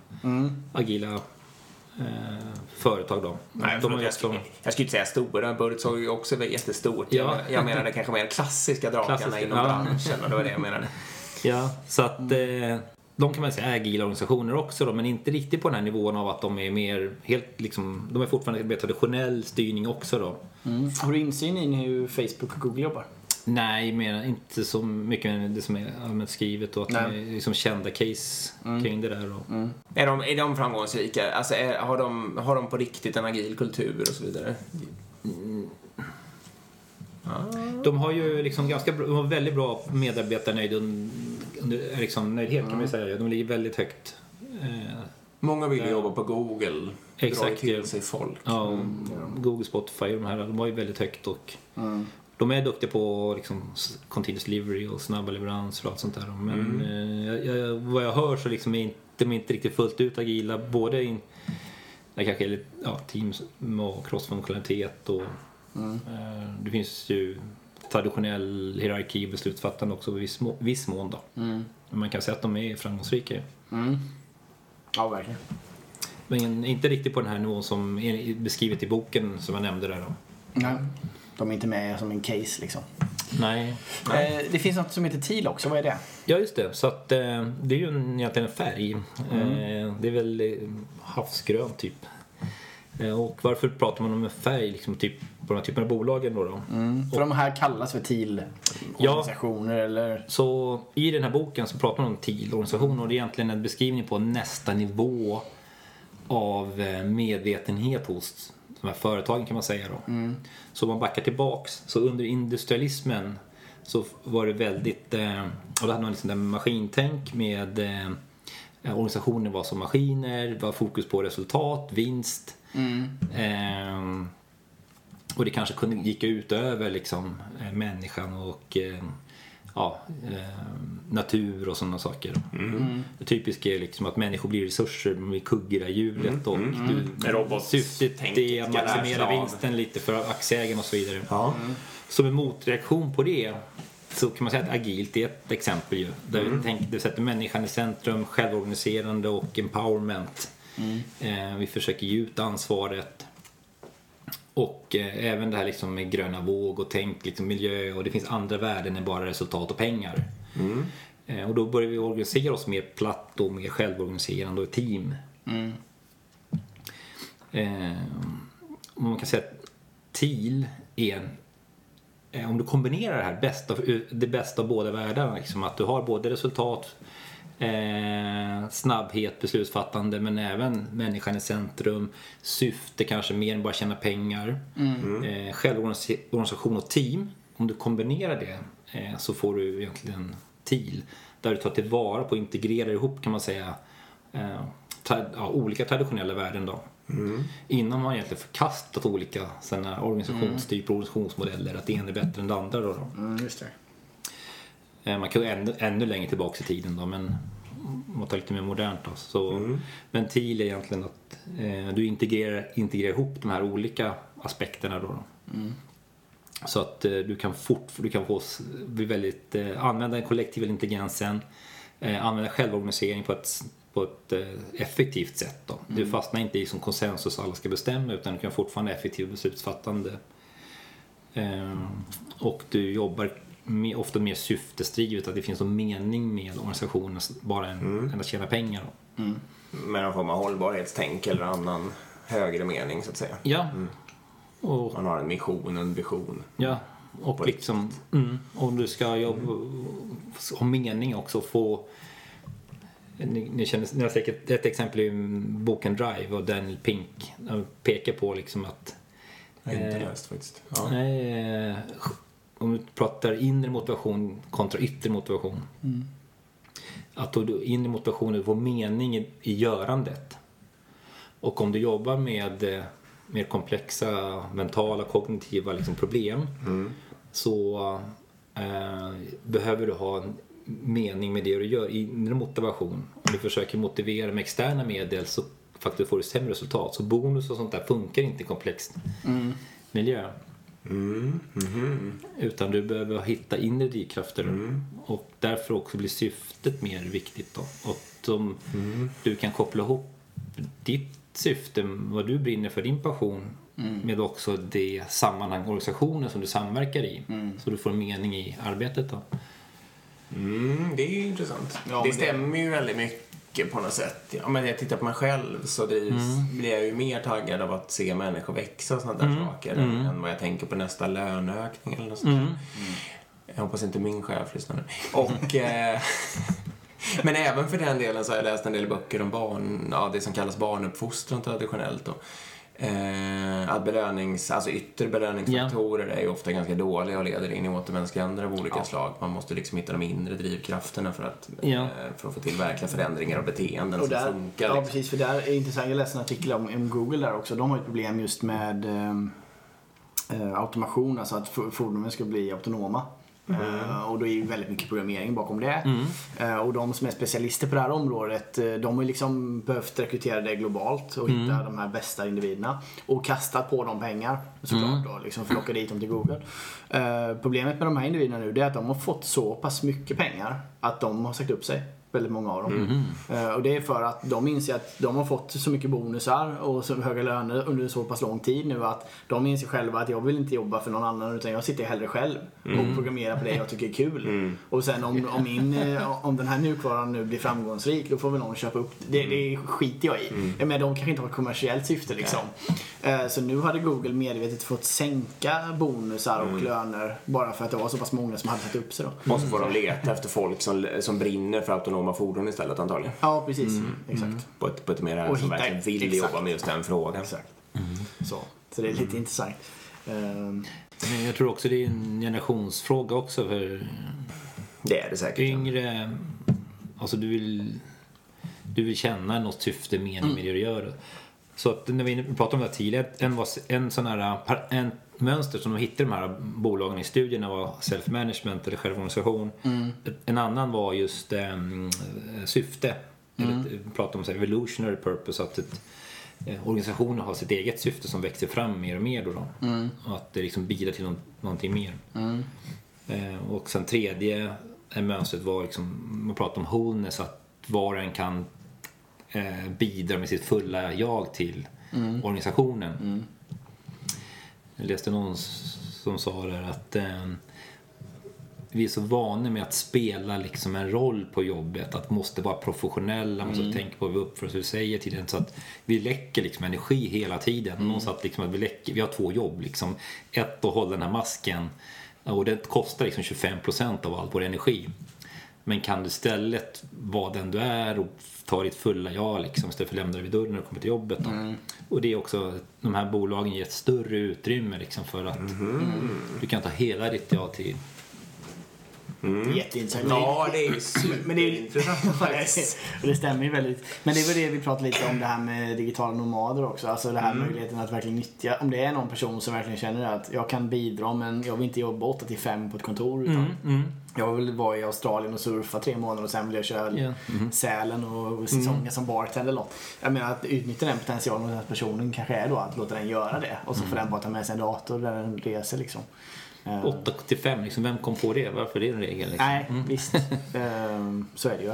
agila eh, företag då. Nej, De förlåt, jag, skulle, jag skulle inte säga stora. Burt såg ju också jättestort. Ja. Jag, jag menade kanske mer klassiska drakarna Klassiska, inom ja. branschen. Och det var det jag menade. Ja, så att eh, de kan man säga är agila organisationer också då, men inte riktigt på den här nivån av att de är mer helt liksom, de är fortfarande mer traditionell styrning också då. Mm. Har du insyn i hur Facebook och Google jobbar? Nej, men inte så mycket med det som är allmänt skrivet och att Nej. de är liksom kända case kring det där. Och, Är de, är de framgångsrika? Alltså, är, har, de, har de på riktigt en agil kultur och så vidare? De har ju liksom ganska bra, de har väldigt bra medarbetarnöjd under, under liksom, nöjdhet kan man ju säga. De ligger väldigt högt. Eh, Många vill ju jobba på Google. Drar Exakt, till ja. sig folk. ja, Google, Spotify, de här, de har ju väldigt högt och de är duktiga på liksom, continuous delivery och snabba leveranser och allt sånt där. Men eh, jag, jag, vad jag hör så liksom är inte, de är inte riktigt fullt ut agila. Både in, det kanske är lite, ja, teams och crossfunktionalitet och eh, det finns ju traditionell hierarki och beslutsfattande också i viss, må, viss mån då. Men man kan säga att de är framgångsrika. Mm. Ja, verkligen. Men inte riktigt på den här nivån som är beskrivet i boken som jag nämnde där då. Nej. De är inte med som en case liksom. Nej. Eh, det finns något som heter TIL också, vad är det? Ja, just det. Så att eh, det är ju en, egentligen en färg. Eh, det är väl eh, havsgrön typ. Eh, och varför pratar man om en färg liksom, typ, på de här typerna av bolagen då? då? För de här kallas för TIL-organisationer eller? Så i den här boken så pratar man om TIL-organisation och det är egentligen en beskrivning på nästa nivå av eh, medvetenhet hos de här företagen kan man säga då. Så om man backar tillbaks, så under industrialismen så var det väldigt, eh, och då hade man liksom den maskintänk med organisationer var som maskiner, var fokus på resultat, vinst. Eh, och det kanske kunde, gick ut över liksom, eh, människan och eh, ja, eh, natur och sådana saker. Det typiska är liksom att människor blir resurser, de blir kuggor i hjulet och du, En robot- syftet är att maximera vinsten lite för aktieägaren och så vidare. Ja. Som en motreaktion på det så kan man säga att agilt är ett exempel ju. Där vi tänker, det sätter människan i centrum, självorganiserande och empowerment. Eh, vi försöker ge ut ansvaret. Och eh, även det här liksom med gröna våg och tänk liksom miljö och det finns andra värden än bara resultat och pengar. Eh, och då börjar vi organisera oss mer platt och mer självorganiserande och team. Och man kan säga att TIL är en om du kombinerar det här bästa, det bästa av båda världarna, liksom att du har både resultat, eh, snabbhet, beslutsfattande men även människan i centrum, syfte kanske mer än bara tjäna pengar, eh, självorganisation och team. Om du kombinerar det eh, så får du egentligen TIL där du tar tillvara på och integrerar ihop kan man säga eh, tra- ja, olika traditionella värden då. Innan har man egentligen förkastat olika sådana organisationstyper och organisationsmodeller. Att det ena är bättre än det andra. Då, då. Mm, just det. Man kan gå ännu, ännu längre tillbaka i tiden då, men om man tar lite mer modernt då. Så, Men TIL är egentligen att eh, du integrerar, integrerar ihop de här olika aspekterna då. då. Så att eh, du kan fort, du kan få bli väldigt, eh, använda den kollektiva intelligensen, eh, använda självorganisering på ett på ett eh, effektivt sätt. Då. Du fastnar inte i som konsensus alla ska bestämma utan du kan fortfarande effektivt beslutsfattande. Eh, och du jobbar ofta mer syftesdrivet, att det finns någon mening med organisationen bara än, Mm. än att tjäna pengar. Då. Med någon form av hållbarhetstänk eller annan högre mening så att säga. Ja. Och, Man har en mission, en vision. ja. Och På liksom, mm, om du ska jobba, ha mening också, få ni, ni, känner, ni har säkert ett exempel i boken Drive och Daniel Pink. Han pekar på liksom att Jag har inte Eh, läst faktiskt. Ja. Nej, eh, om du pratar inre motivation kontra yttre motivation. Att då du- inre motivationen får mening i, i görandet. Och om du jobbar med eh, mer komplexa mentala, kognitiva liksom, problem så eh, behöver du ha en mening med det du gör, inre motivation. Om du försöker motivera med externa medel så faktiskt får du sämre resultat. Så bonus och sånt där funkar inte i komplex miljö. Utan du behöver hitta inre drivkrafter och därför också blir syftet mer viktigt. Då. Och som du kan koppla ihop ditt syfte, vad du brinner för, din passion med också det sammanhang, organisationen som du samverkar i. Så du får en mening i arbetet. Då. Mm, det är ju intressant. Ja, det det- stämmer ju väldigt mycket på något sätt. Ja, men jag tittar på mig själv så drivs, Mm. blir jag ju mer taggad av att se människor växa och sådana där Mm. saker än, än vad jag tänker på nästa löneökning eller något sånt där. Jag hoppas inte min chef lyssnar nu. Och, eh, (laughs) men även för den delen så har jag läst en del böcker om barn, ja, det som kallas barnuppfostran traditionellt. Då. Eh, att belönings, alltså yttre belöningsfaktorer är ju ofta ganska dåliga och leder in i återvändsgränder av olika slag. Man måste liksom hitta de inre drivkrafterna för att, Ja. eh, för att få till verkliga förändringar av beteenden Och som där, funkar. ja, liksom. precis. För där är intressant. Jag läste en artikel om, om Google där också. De har ett problem just med eh, eh, automation, alltså att fordonen ska bli autonoma. Eh, och då är ju väldigt mycket programmering bakom det. Eh, och de som är specialister på det här området, eh, de har liksom behövt rekrytera det globalt och hitta de här bästa individerna. Och kastat på dem pengar såklart då, liksom för att locka dit dem till Google. Problemet med de här individerna nu det är att de har fått så pass mycket pengar att de har sagt upp sig. Väldigt många av dem. Eh, och det är för att de inser att de har fått så mycket bonusar och så höga löner under så pass lång tid nu att de inser själva att jag vill inte jobba för någon annan utan jag sitter hellre själv och programmerar på det jag tycker är kul. Och sen om, om, min, eh, om den här mjukvaran nu blir framgångsrik då får väl någon köpa upp det. Det skiter jag i. Jag menar, de kanske inte har ett kommersiellt syfte liksom. Eh, Så nu hade Google medvetet fått sänka bonusar och löner bara för att det var så pass många som hade satt upp sig då. Och så får de leta efter folk som, som brinner för autonoma fordon istället antagligen. Ja, precis. Exakt. På ett, på ett mer Och som verkligen vill exakt. jobba med just den frågan. Exakt. Så. så det är lite intressant. Ehm, Men jag tror också det är en generationsfråga också för Det är det säkert. yngre, alltså du vill, du vill känna något syfte, mening med det du gör. Så att när vi pratade om det här tidigare, en, en sån här en mönster som de hittade de här bolagen i studierna var self-management eller självorganisation. En annan var just um, syfte. Eller, vi pratade om så här, evolutionary purpose, att ett, eh, organisationer har sitt eget syfte som växer fram mer och mer då. då. Och att det liksom bidrar till någon, någonting mer. Eh, och sen tredje eh, mönstret var liksom, man pratar om wholeness, att var och en kan eh, bidra med sitt fulla jag till organisationen. Jag läste någon som sa där att eh, vi är så vana med att spela liksom en roll på jobbet, att måste vara professionella, måste tänka på vad vi uppför oss, hur vi säger tiden, så att vi läcker liksom energi hela tiden. Någon sa att liksom att vi, läcker, vi har två jobb, liksom. ett att hålla den här masken och det kostar liksom 25% av all vår energi. Men kan du istället vara den du är och ta ditt fulla jag liksom, istället för att lämna det vid dörren när du kommer till jobbet. Då. Och det är också, de här bolagen ger ett större utrymme liksom, för att du kan ta hela ditt jag till Jätteintressant. Ja, det är superintressant (laughs) faktiskt. och det stämmer ju väldigt. Men det var det vi pratade lite om det här med digitala nomader också. Alltså det här möjligheten att verkligen nyttja. Om det är någon person som verkligen känner att jag kan bidra men jag vill inte jobba 8 till 5 på ett kontor. Utan Jag vill vara i Australien och surfa tre månader och sen vill jag köra Ja. Sälen och säsongen som bartender eller något. Jag menar att utnyttja den potentialen hos den här personen kanske är då att låta den göra det. Och så får den bara ta med sig en dator där den reser liksom. Eh, 8 till 5, liksom, vem kom på det? Varför är det en regel? Liksom? Nej, visst. Ehm, så är det ju.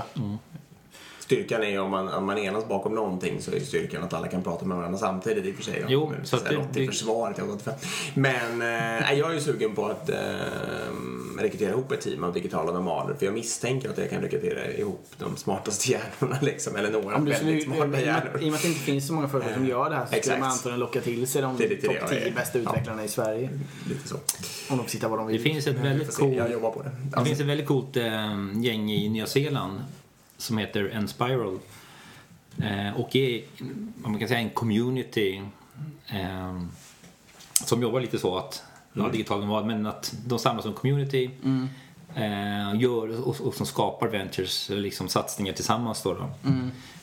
Styrkan är ju om man, om man enas bakom någonting så är styrkan att alla kan prata med varandra samtidigt i och för sig. Jo, Men så att det- det- försvaret, jag. Men eh, jag är ju sugen på att eh, rekrytera ihop ett team av digitala nomader för jag misstänker att jag kan rekrytera ihop de smartaste (laughs) hjärnorna liksom, eller några Om väldigt skulle, smarta hjärnor. I och med att det inte finns så många företag som gör det här så skulle man antagligen locka till sig de Det det topp jag 10 är. bästa Ja. utvecklarna i Sverige. Lite så. Om de får sitta var de Det vill. finns ett väldigt se, jag coolt, jobbar på det. det Alltså, finns ett väldigt coolt eh, gäng i Nya Zeeland som heter Enspiral. Eh, och är, vad man kan säga, en community eh, som jobbar lite så att, ja, digital nomad, men att de samlas som community eh, gör, och, och som skapar ventures, liksom satsningar tillsammans då. då.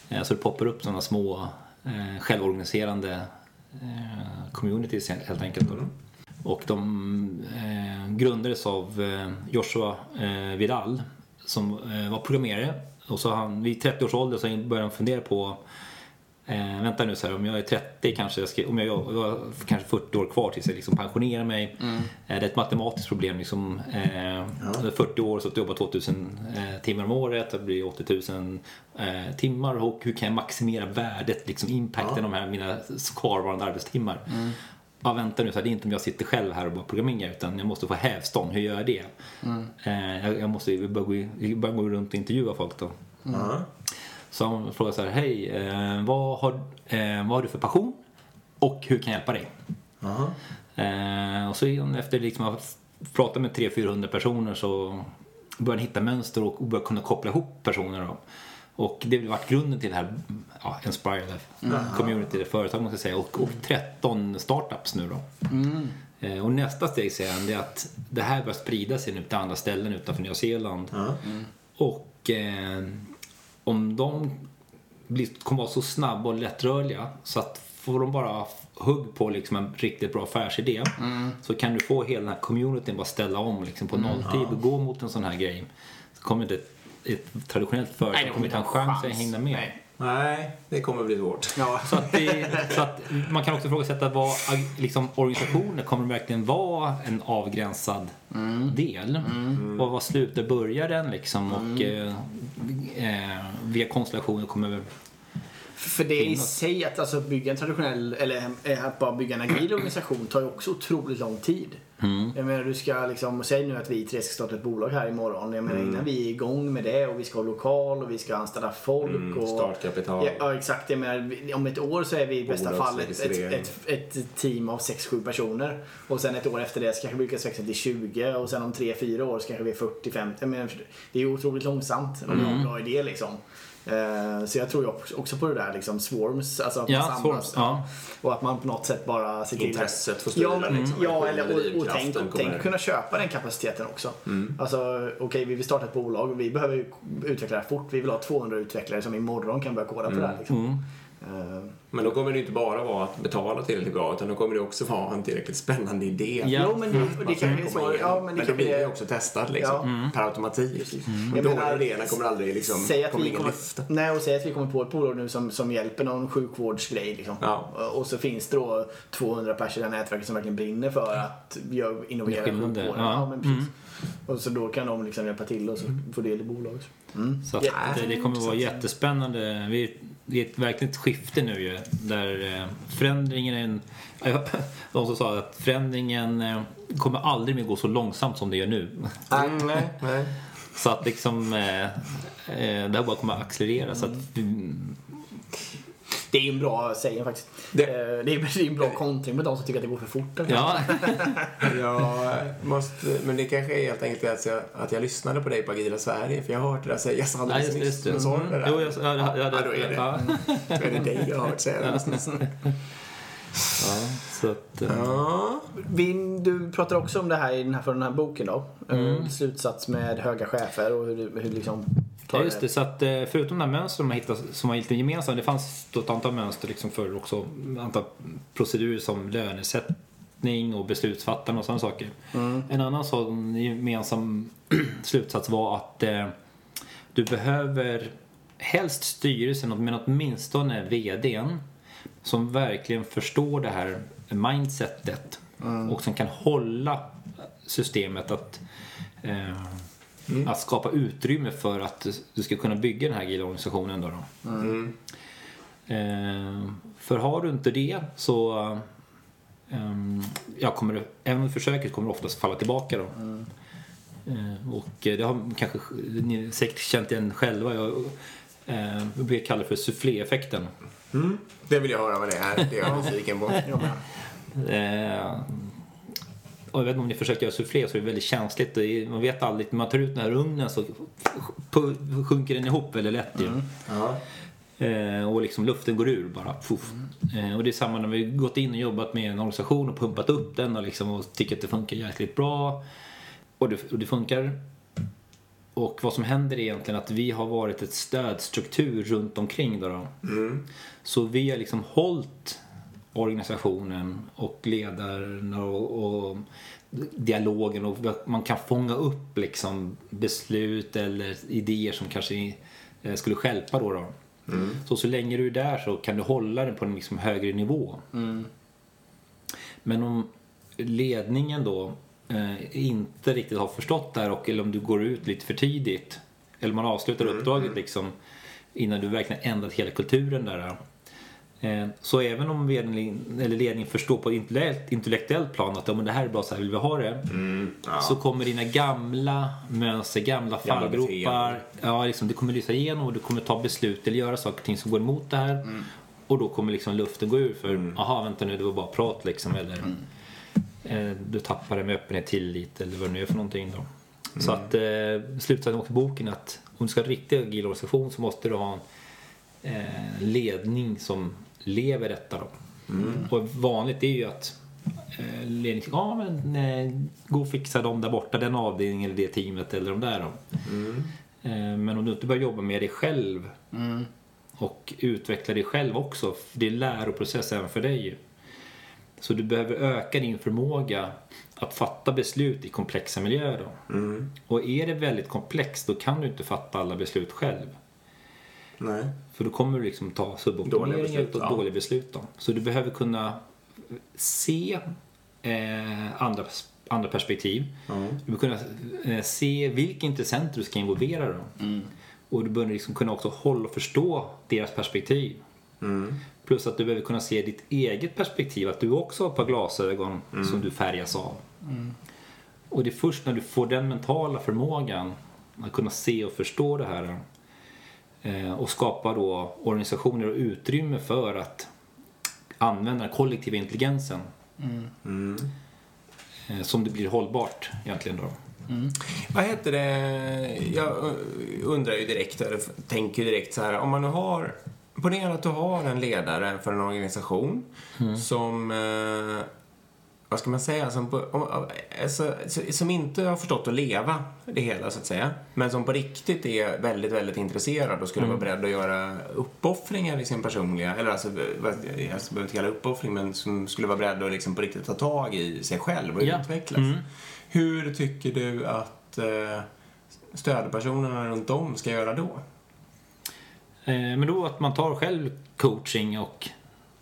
Eh, så det poppar upp sådana små eh, självorganiserande eh, communities helt enkelt. Då. Och de eh, grundades av eh, Joshua Vidal som var programmerare. Och så han, vid 30 års ålder så började han fundera på Eh, vänta nu så här, om jag är 30 kanske, jag ska, om jag, jag har kanske 40 år kvar tills jag liksom pensionerar mig. Eh, det är ett matematiskt problem. Liksom, eh, 40 år så att jag jobbar 2000 eh, timmar om året, det blir 80 000 eh, timmar. Och hur kan jag maximera värdet, liksom impacten av de här mina kvarvarande arbetstimmar? Ja, vänta nu, så här, det är inte om jag sitter själv här och bara programmerar utan jag måste få hävstånd. Hur gör jag det? Eh, jag, jag måste börja gå, börja gå runt och intervjua folk då. ja. Så han frågade så här, hej, eh, vad, har, eh, vad har du för passion? Och hur kan jag hjälpa dig? Eh, och så efter liksom att ha pratat med 300-400 personer så började han hitta mönster och började kunna koppla ihop personer. Då. Och det har varit grunden till det här ja, Inspire, det community, det företag man ska säga. Och, och 13 startups nu då. Eh, och nästa steg han det är att det här börjar sprida sig nu till andra ställen utanför Nya Zeeland. Ja. Och eh, om de blir, kommer vara så snabba och lättrörliga så att får de bara hugg på liksom en riktigt bra affärsidé så kan du få hela den här communityn bara ställa om liksom på nolltid och gå mot en sån här grej. Så kommer inte ett, ett traditionellt företag kommer inte ha en chans att hinna med. Nej. Nej, det kommer bli svårt. Ja. (laughs) Så att, det, så att man kan också ifrågasätta vad liksom, organisationer kommer verkligen vara en avgränsad del. Vad, vad slutar börjar den liksom och eh, eh, via konstellationer kommer för det i sig att alltså bygga en traditionell, eller eh, att bara bygga en agil organisation tar ju också otroligt lång tid. Jag menar du ska liksom, säg nu att vi tre ska starta ett bolag här imorgon. Jag menar innan vi är igång med det och vi ska ha lokal och vi ska anställa folk. Mm, och, startkapital. Ja, ja exakt, jag menar om ett år så är vi i bästa fall ett, ett, ett, ett team av 6-7 personer. Och sen ett år efter det så kanske vi lyckas växa till 20 och sen om 3-4 år så kanske vi är 40-50. Jag menar, det är ju otroligt långsamt om vi har en bra idé liksom. Eh, Så jag tror ju också- på det där liksom swarms, alltså att Ja, man samlas. swarms, ja. Och att man på något sätt bara ser till att- Intresset får styra, Ja, men, liksom. ja eller och, och tänk, tänk kunna köpa den kapaciteten också. Alltså okej, vi vill starta ett bolag och vi behöver utveckla det här fort. Vi vill ha 200 utvecklare som imorgon kan börja koda på det här. Liksom. Eh, Men då kommer det inte bara vara att betala tillräckligt bra utan då kommer det också vara en tillräckligt spännande idé. Ja. Jo, men det, är kommer så. Ja, men det men då blir det också testat liksom, per automatik. Jag Och då menar, idéerna kommer aldrig liksom, Säg att, kommer vi kommer, lyfta. nej, och säg att vi kommer på ett bolag nu som, som hjälper någon sjukvårdsgrej. Liksom. Ja. Och så finns det då 200 personer i nätverket som verkligen brinner för att innovera sjukvården. Ja. Ja, men precis. Och så då kan de liksom hjälpa till och så få del i bolaget. Mm. Så att det, det kommer vara jättespännande. Vi, det är ett verkligt skifte nu ju. Där eh, förändringen. De som sa att förändringen eh, kommer aldrig mer gå så långsamt som det gör nu. Mm, nej, nej. Så att liksom... Eh, det här bara kommer att accelerera. Så att, Det är ju en bra sägen faktiskt. Det- Det, det, är, (laughs) det är en bra kontring med de som tycker att det går för fort. ja, (laughs) Jag måste, men det kanske är helt enkelt att jag, att jag lyssnade på dig på Agila Sverige för jag har hört det där sägas ja alldeles det. nyss. Men sa du det där? Jo, jag, ja, ja, ja, Ja, då är det. Ja, Då är det dig jag har hört säga det (laughs) alldeles nyss. ja, så att, eh, Ja. Vi, du pratar också om det här i den här, för den här boken då. Mm. Slutsats med höga chefer och hur, hur liksom... Ja, just det. Så att eh, förutom de här mönstren man hittat som var lite gemensamma, det fanns då ett antal mönster liksom för också antal procedurer som lönesättning och beslutsfattande och sådana saker. En annan sån gemensam (clears throat) slutsats var att eh, du behöver helst styrelsen, men åtminstone VDn som verkligen förstår det här mindsetet och som kan hålla systemet att eh, Att skapa utrymme för att du- ska kunna bygga den här agila organisationen. Då då. Eh, för har du inte det så ehm, ja, kommer även försöker kommer oftast falla tillbaka. Då. Eh, och eh, det har kanske ni säkert känt igen själva. Jag eh, brukar kalla det för soufflé-effekten. Mm. Det vill jag höra vad det är. Det är jag nyfiken på. (laughs) Och jag vet inte om ni försöker göra soufflé så är det väldigt känsligt. Det är- Man vet aldrig, när man tar ut den här ugnen så sjunker den ihop väldigt lätt ju. Ja. Eh, och liksom luften går ur bara. Eh, och det är samma när vi gått in och jobbat med en organisation och pumpat upp den och, liksom, och tycker att det funkar jäkligt bra. Och det, och det funkar. Och vad som händer är egentligen att vi har varit ett stödstruktur runt omkring då. då. Så vi har liksom hållit organisationen och ledarna och, och dialogen och man kan fånga upp liksom beslut eller idéer som kanske eh, skulle stjälpa då. då. Så så länge du är där så kan du hålla den på en liksom högre nivå. Men om ledningen då eh, inte riktigt har förstått det här och eller om du går ut lite för tidigt eller man avslutar uppdraget liksom innan du verkligen ändrat hela kulturen där. Eh, så även om ledningen, eller förstår på ett intellekt- intellektuellt plan att ja, men det här är bra, så här vill vi ha det. Så kommer dina gamla mönster, gamla fallgropar, ja, liksom, det kommer lysa igenom och du kommer ta beslut eller göra saker och ting som går emot det här. Och då kommer liksom luften gå ur för, aha vänta nu det var bara prat liksom. Eller eh, du tappar det med öppenhet, tillit eller vad det nu är för någonting då. Så att eh, slutsatsen också i boken att om du ska ha en riktig agil organisation så måste du ha en eh, ledning som lever detta då. Och vanligt är ju att eh, ledningen ja men eh, gå och fixa dem där borta, den avdelningen eller det teamet eller de där då. Eh, men om du inte börjar jobba med dig själv och utveckla dig själv också, det är läroprocess även för dig. Så du behöver öka din förmåga att fatta beslut i komplexa miljöer. Då. Och är det väldigt komplext då kan du inte fatta alla beslut själv. Nej. För då kommer du liksom ta Dåliga suboptimeringar beslut, och ja. dåliga beslut. Då. Så du behöver kunna se eh, andra, andra perspektiv. Du behöver kunna eh, se vilka intressenter du ska involvera. Då. Och du behöver liksom kunna också hålla och förstå deras perspektiv. Plus att du behöver kunna se ditt eget perspektiv, att du också har ett par glasögon som du färgas av. Och det är först när du får den mentala förmågan att kunna se och förstå det här och skapa då organisationer och utrymme för att använda den kollektiva intelligensen eh, som det blir hållbart egentligen då. Vad heter det? Jag undrar ju direkt, eller tänker direkt så här. Om man nu har... Ponera att du har en ledare för en organisation som... Eh, vad ska man säga? Som, alltså, som inte har förstått att leva det hela, så att säga. Men som på riktigt är väldigt, väldigt intresserad och skulle vara beredd att göra uppoffringar i sin personliga... Eller alltså, jag behöver inte kalla uppoffring, men som skulle vara beredd att liksom på riktigt ta tag i sig själv och Ja. utvecklas. Hur tycker du att eh, stödpersonerna runt om ska göra då? Eh, men då att man tar själv coaching och,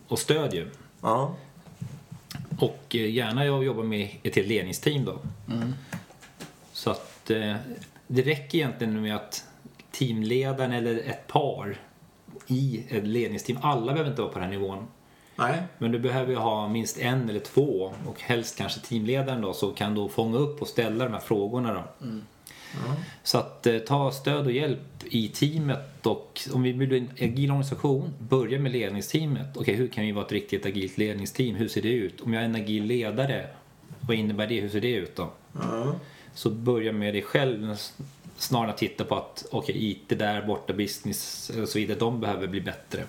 och stöd ju. Ja. Och eh, gärna jag jobbar med ett helt ledningsteam då. Så att eh, det räcker egentligen med att teamledaren eller ett par i ett ledningsteam, alla behöver inte vara på den här nivån. Nej. Men du behöver ju ha minst en eller två och helst kanske teamledaren då som kan då fånga upp och ställa de här frågorna då. Så att eh, ta stöd och hjälp i teamet och om vi vill bli en agil organisation, börja med ledningsteamet. Okej, hur kan vi vara ett riktigt agilt ledningsteam? Hur ser det ut? Om jag är en agil ledare, vad innebär det? Hur ser det ut då? Ja. Så börja med dig själv snarare än att titta på att okej, IT där borta, business och så vidare, de behöver bli bättre.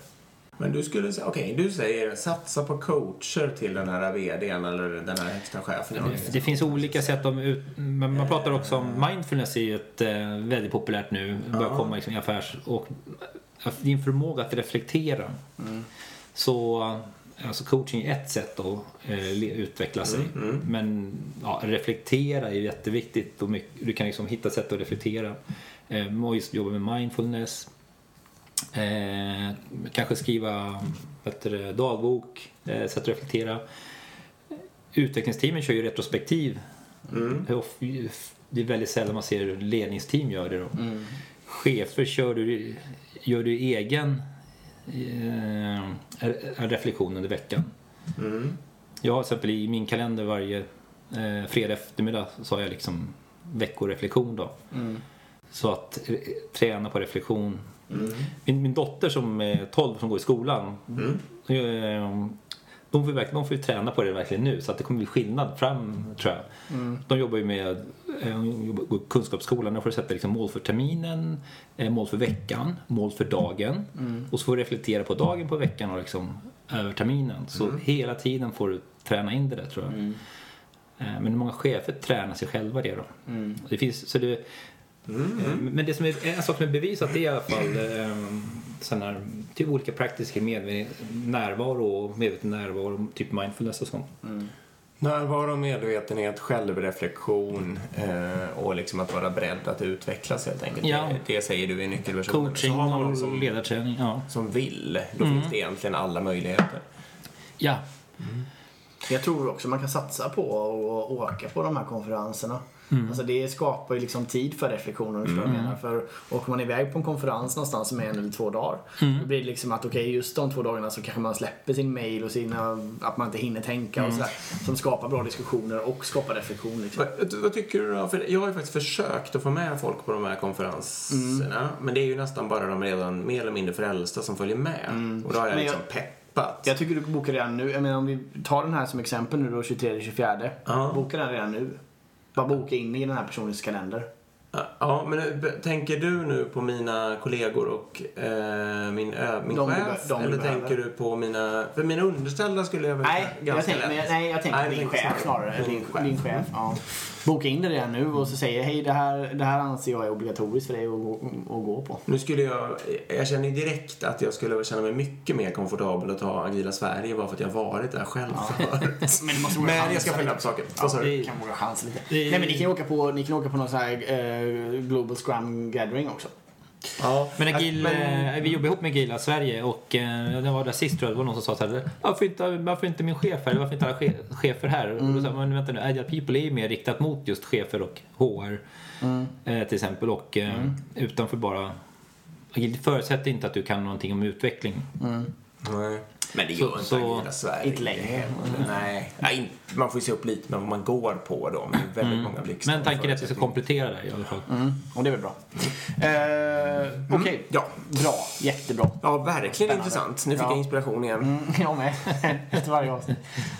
Men du skulle säga, okej, du säger satsa på coacher till den här VDn eller den här högsta chefen. Det organisationen. finns olika sätt att ut, men man pratar också om mindfulness är ju ett eh, väldigt populärt nu, börjar komma liksom i affärs och din förmåga att reflektera. Så alltså coaching är ett sätt att eh, utveckla sig. Men ja, reflektera är jätteviktigt och mycket, du kan liksom hitta sätt att reflektera. Eh, och just jobba med mindfulness. Eh, kanske skriva det, dagbok, eh, sätt att reflektera utvecklingsteamen kör ju retrospektiv. Of- det är väldigt sällan man ser ledningsteam göra det då. Chefer kör du, gör du egen eh, reflektion under veckan. Jag har till exempel i min kalender varje eh, fredag eftermiddag så har jag liksom veckoreflektion då. Så att eh, träna på reflektion. Min, min dotter som är 12 som går i skolan. Eh, de får, verkligen, de får ju träna på det verkligen nu så att det kommer bli skillnad fram tror jag. De jobbar ju med eh, jobbar kunskapsskolan. Där får du sätta liksom mål för terminen, eh, mål för veckan, mål för dagen. Och så får du reflektera på dagen, på veckan och liksom över terminen. Så hela tiden får du träna in det där tror jag. Eh, Men många chefer tränar sig själva det då. Det finns, så det, Eh, Men det som är, en sak som är bevisat det är i alla fall eh, sådana här, typ olika praktiska medve- närvaro och medveten närvaro, typ mindfulness och sånt. Närvaro, medvetenhet, självreflektion eh, och liksom att vara beredd att utvecklas helt enkelt. Ja. Det, det säger du i nyckelversionen. Coaching och som, ledarträning, ja. som vill, då finns det egentligen alla möjligheter. Ja, Jag tror också man kan satsa på att åka på de här konferenserna. Alltså det skapar ju liksom tid för reflektion, om du jag menar. För åker man iväg på en konferens någonstans som är en eller två dagar. Då blir det liksom att okej, just de två dagarna så kanske man släpper sin mail och sina, att man inte hinner tänka och sådär. Som skapar bra diskussioner och skapar reflektion liksom. Vad, vad tycker du då? För jag har ju faktiskt försökt att få med folk på de här konferenserna. Men det är ju nästan bara de redan mer eller mindre frälsta som följer med. Och då har jag liksom jag- peppat. Jag tycker du bokar redan nu. Jag menar om vi tar den här som exempel nu då, 23-24. Ja. Boka den redan nu. Bara boka in i den här personens kalender. Ja, men eh, tänker du nu på mina kollegor och eh, min, ö, min De chef? be- eller tänker du på mina... För mina underställda skulle jag väl Nej, jag tänker, nej, jag tänker Nej, på din tänker chef snarare. Din, din chef. Ja. Boka in det redan nu och så säger hej det här, det här anser jag är obligatoriskt för dig att, gå- att gå på. Nu skulle jag... Jag känner ju direkt att jag skulle känna mig mycket mer komfortabel att ta Agila Sverige bara för att jag har varit där själv förut. (laughs) Men, det måste Men jag ska följa upp saken. Vad sa du? Ja, kan våga chansa lite. Det- Nej men ni kan ju åka på, ni kan åka på någon sån här eh, Global Scrum Gathering också. Ja, Men, Agil, men- eh, vi jobbar ihop med Agila Sverige och eh, det var där sist tror jag, det var någon som sa så här, varför inte, varför inte min chef här, varför inte alla che- chefer här? Och då sa jag, men vänta nu, Agile People är ju mer riktat mot just chefer och HR eh, till exempel. Och eh, utanför bara Agil förutsätter inte att du kan någonting om utveckling. Nej. Men det Så- gör inte så- Sverige. inte längre. Nej. Nej, inte- man får ju se upp lite med vad man går på då. Men det är väldigt många blixtar. Men tanken är att vi ska komplettera det i alla fall. Mm. Och det är väl bra. Eh, Okej, Ja. bra. Jättebra. Ja, verkligen Spännande. intressant. Nu fick Ja. jag inspiration igen. Mm, jag med. (laughs) Efter varje avsnitt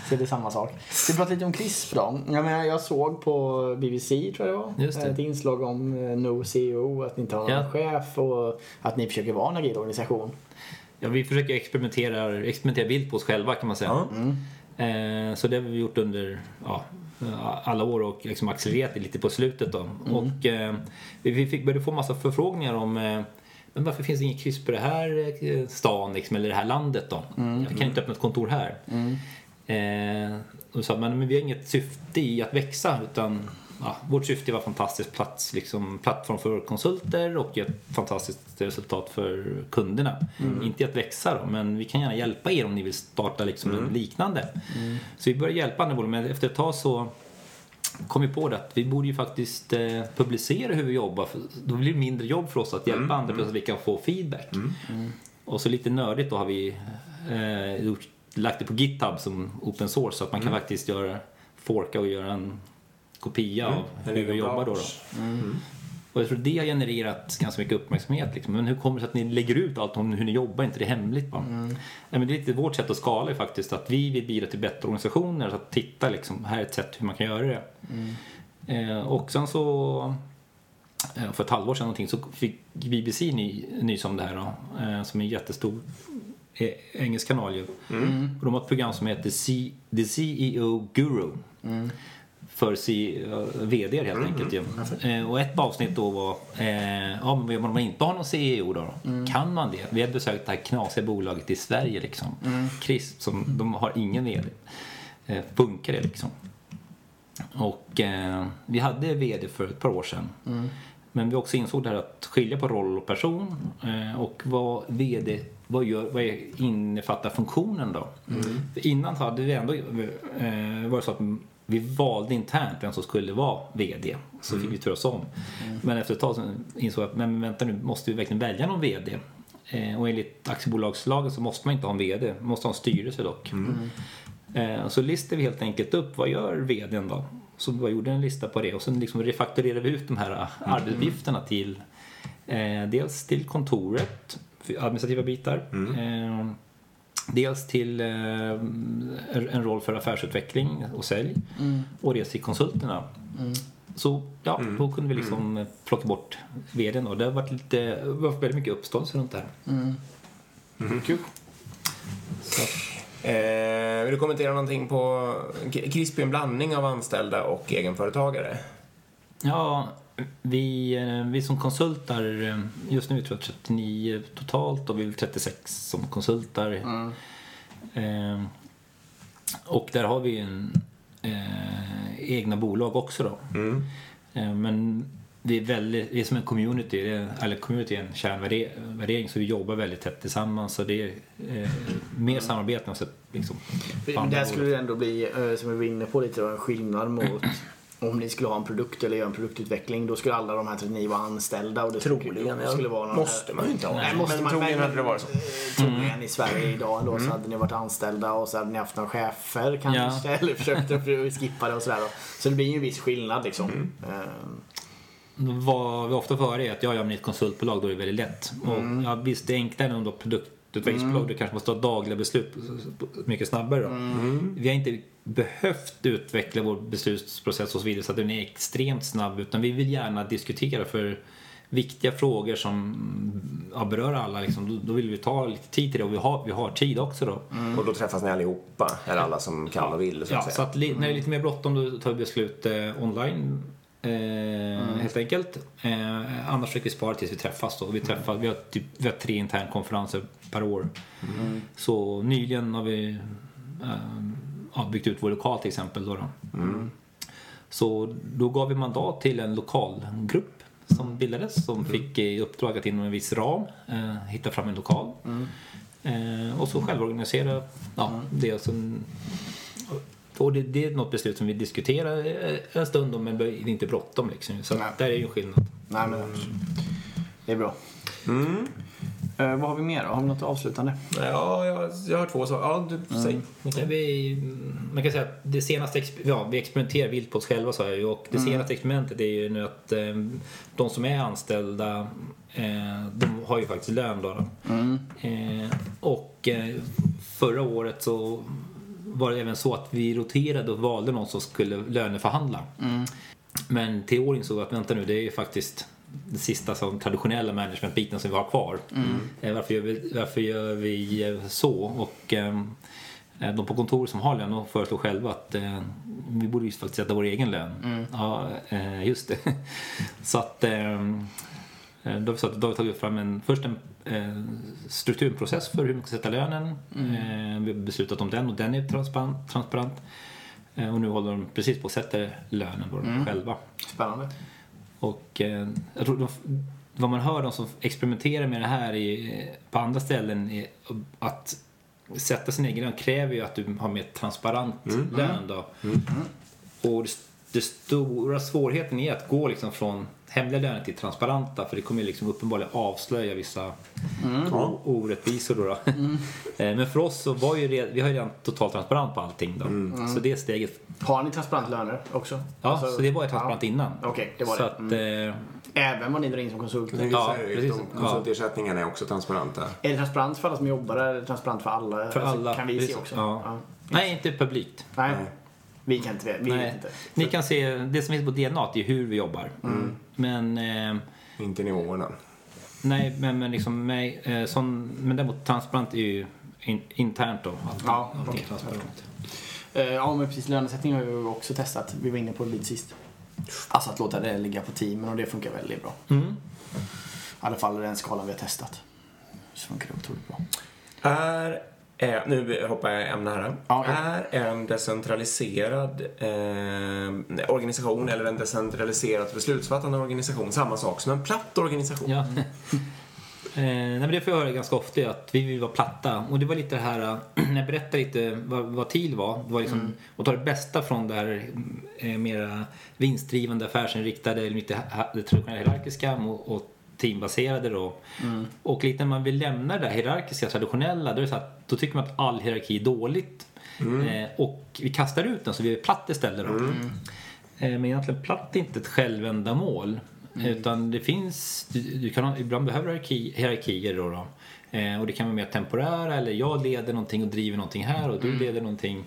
så är det samma sak. Vi pratade lite om CRISP då. Jag, menar, jag såg på BBC, tror jag det var, Just det. ett inslag om eh, No CEO, att ni inte har någon Ja. chef och att ni försöker vara en agil organisation. Ja, vi försöker experimentera, experimentera vilt på oss själva kan man säga. Eh, så det har vi gjort under ja, alla år och liksom accelererat lite på slutet då. Och eh, vi fick, började få massa förfrågningar om eh, men varför finns det inget kryss på det här eh, stan liksom, eller det här landet då? Jag kan inte öppna ett kontor här. Eh, och sa man, men vi har inget syfte i att växa utan ja, vårt syfte var fantastisk plats, liksom, plattform för konsulter och ett fantastiskt resultat för kunderna. Inte i att växa då, men vi kan gärna hjälpa er om ni vill starta liksom något liknande. Så vi började hjälpa andra bolag, men efter ett tag så kom vi på det att vi borde ju faktiskt eh, publicera hur vi jobbar. För då blir det mindre jobb för oss att hjälpa andra plus att vi kan få feedback. Och så lite nördigt då har vi eh, gjort, lagt det på GitHub som open source så att man kan faktiskt göra, forka och göra en kopia av En hur vi jobbar då. då. bransch. Och jag tror det har genererat ganska mycket uppmärksamhet. Liksom. Men hur kommer det sig att ni lägger ut allt om hur ni jobbar? Är inte det hemligt? Va? Nej, men det är lite vårt sätt att skala är faktiskt att vi vill bidra till bättre organisationer. Så att titta liksom, här är ett sätt hur man kan göra det. Eh, och sen så eh, för ett halvår sedan någonting så fick BBC ny, nys om det här då, eh, som är en jättestor eh, engelsk kanal ju. Och de har ett program som heter C, The CEO Guru. För C, eh, VD helt enkelt ju. Eh, och ett avsnitt då var, eh, ja men om man inte har någon CEO då, kan man det? Vi har besökt det här knasiga bolaget i Sverige liksom. CRISP, som, de har ingen VD. Eh, funkar det liksom? Och eh, vi hade VD för ett par år sedan. Men vi också insåg det här att skilja på roll och person eh, och vad VD vad, gör, vad innefattar funktionen då? För innan hade vi ändå eh, var det så att vi valde internt vem som skulle vara VD. Så fick vi turas om. Men efter ett tag så insåg jag att men vänta nu, måste vi verkligen välja någon VD? Eh, och enligt aktiebolagslagen så måste man inte ha en VD, man måste ha en styrelse dock. Eh, så listade vi helt enkelt upp, vad gör VDn då? Så vi gjorde en lista på det och sen liksom refakturerade vi ut de här eh, arbetsuppgifterna till eh, dels till kontoret, administrativa bitar. Eh, dels till eh, en roll för affärsutveckling och sälj och dels till konsulterna. Så ja, då kunde vi liksom plocka bort VDn och det har varit lite, varit väldigt mycket uppståndelse runt det här. Kul. Så, Eh, vill du kommentera någonting på Crispy en blandning av anställda och egenföretagare? Ja, vi, eh, vi som konsultar, eh, just nu tror jag 39 totalt och vi är 36 som konsultar. Eh, och där har vi en, eh, egna bolag också då. Eh, men det är, väldigt, det är som en community, det är, eller community är en kärnvärdering så vi jobbar väldigt tätt tillsammans. Så det är eh, mer samarbete än så, liksom, där skulle det ändå bli, eh, som vi var inne på lite, en skillnad mot om ni skulle ha en produkt eller göra en produktutveckling. Då skulle alla de här 39 vara anställda. Och det Troligen, det ja. skulle vara någon Måste man ju inte ha. Nej, måste Men man, troligen men- hade det varit så. eh, Troligen i Sverige idag ändå så hade ni varit anställda och så hade ni haft några chefer kanske. (laughs) Eller försökt att skippa det och sådär. Så det blir ju en viss skillnad liksom. Eh, Vad vi ofta får höra är att ja, ja, men i ett konsultbolag då är det väldigt lätt. Och, ja, visst, det är enklare än om du har produktutvecklingsbolag. Du kanske måste ha dagliga beslut mycket snabbare. Då. Vi har inte behövt utveckla vår beslutsprocess och så vidare så att den är extremt snabb. Utan vi vill gärna diskutera för viktiga frågor som ja, berör alla. Liksom, då, då vill vi ta lite tid till det och vi har, vi har tid också då. Och då träffas ni allihopa, eller alla som kan och vill så Ja, att så säga. att li- när det är lite mer bråttom då tar vi beslut eh, online. Eh, Helt enkelt. Eh, annars försöker vi spara tills vi träffas. Då. Vi, träffas vi, har typ, vi har tre internkonferenser per år. Så nyligen har vi eh, ja, byggt ut vår lokal till exempel. Då, då. Så då gav vi mandat till en lokalgrupp som bildades som fick i uppdrag att inom en viss ram eh, hitta fram en lokal. Eh, och så självorganisera ja, det. Och sen, och det, det är något beslut som vi diskuterar eh, en stund om men det är inte bråttom liksom. Så där är ju en skillnad. nej men det är bra. Eh, vad har vi mer då? Har vi något avslutande? Ja, jag, jag har två saker. Ja, du, säg. Ja, Vi, man kan säga att det senaste ja, vi experimenterar vilt på oss själva sa jag ju och det senaste experimentet är ju nu att eh, de som är anställda eh, de har ju faktiskt lön då. då. Eh, och eh, förra året så var det även så att vi roterade och valde någon som skulle löneförhandla. Men till år insåg vi att vänta nu, det är ju faktiskt den sista som traditionella managementbiten som vi har kvar. Eh, Varför, gör vi, varför gör vi eh, så? Och eh, de på kontor som har lön de föreslår själva att eh, vi borde ju faktiskt sätta vår egen lön. Ja, eh, just det. (laughs) så att eh, Eh, Då har vi, då har vi tagit fram en, först en eh, strukturprocess för hur man ska sätta lönen. Eh, vi har beslutat om den och den är transparent. transparent. Och nu håller de precis på att sätta lönen då, själva. Spännande. Och eh, jag tror de, vad man hör de som experimenterar med det här i, på andra ställen är att sätta sin egen lön kräver ju att du har mer transparent lön då. Och det, det stora svårigheten är att gå liksom från hemliga löner till transparenta för det kommer ju liksom uppenbarligen avslöja vissa o- orättvisor då. då. (laughs) Eh, Men för oss så var ju det, vi har ju redan totalt transparent på allting då. Så det steget, Har ni transparent löner också? ja Alltså- så det var ju transparent ja. innan. Okej, det var så det. Att, Mm. eh, Även vad ni drar in som konsulter? Ja, Ja, precis. de konsultersättningarna är också transparenta. Är det transparent för alla som jobbar eller är det transparent för alla? För Alltså, alla. Kan vi se precis. också? Ja. Nej, inte publikt. Nej. Nej. Vi kan inte. Vi vet Nej. inte. Ni kan se, det som finns på DNA är hur vi jobbar. Mm. Men, eh, Inte nivåerna. nej, men, men liksom, nej, eh, sån, men däremot transparent är ju in, internt då. Allting, Ja, allting är transparent. Eh, Ja, men precis. Lönesättning har vi också testat. Vi var inne på det lite sist. Alltså att låta det ligga på teamen och det funkar väldigt bra. Mm. I alla fall den skalan vi har testat. Så funkar det otroligt bra. Är, är, nu hoppar jag ämne här. Ja, ja. Är en decentraliserad eh, organisation eller en decentraliserat beslutsfattande organisation samma sak som en platt organisation? Ja. (laughs) Eh, nej, men det får jag höra ganska ofta, att vi vill vara platta. Och det var lite det här, eh, (clears throat) när jag berättade lite vad, vad TIL var, det var liksom Mm. att ta det bästa från det här eh, mera vinstdrivande, affärsinriktade, eller lite det traditionella hierarkiska och, och teambaserade då. Mm. Och lite när man vill lämna det här hierarkiska, traditionella, då, är det så att, då tycker man att all hierarki är dåligt. Eh, och vi kastar ut den så vi är platt istället då. Eh, men egentligen platt är inte ett självändamål. Utan det finns, du, du kan, ibland behöver hierarki, hierarkier då. då. Eh, och det kan vara mer temporära eller jag leder någonting och driver någonting här och du leder någonting.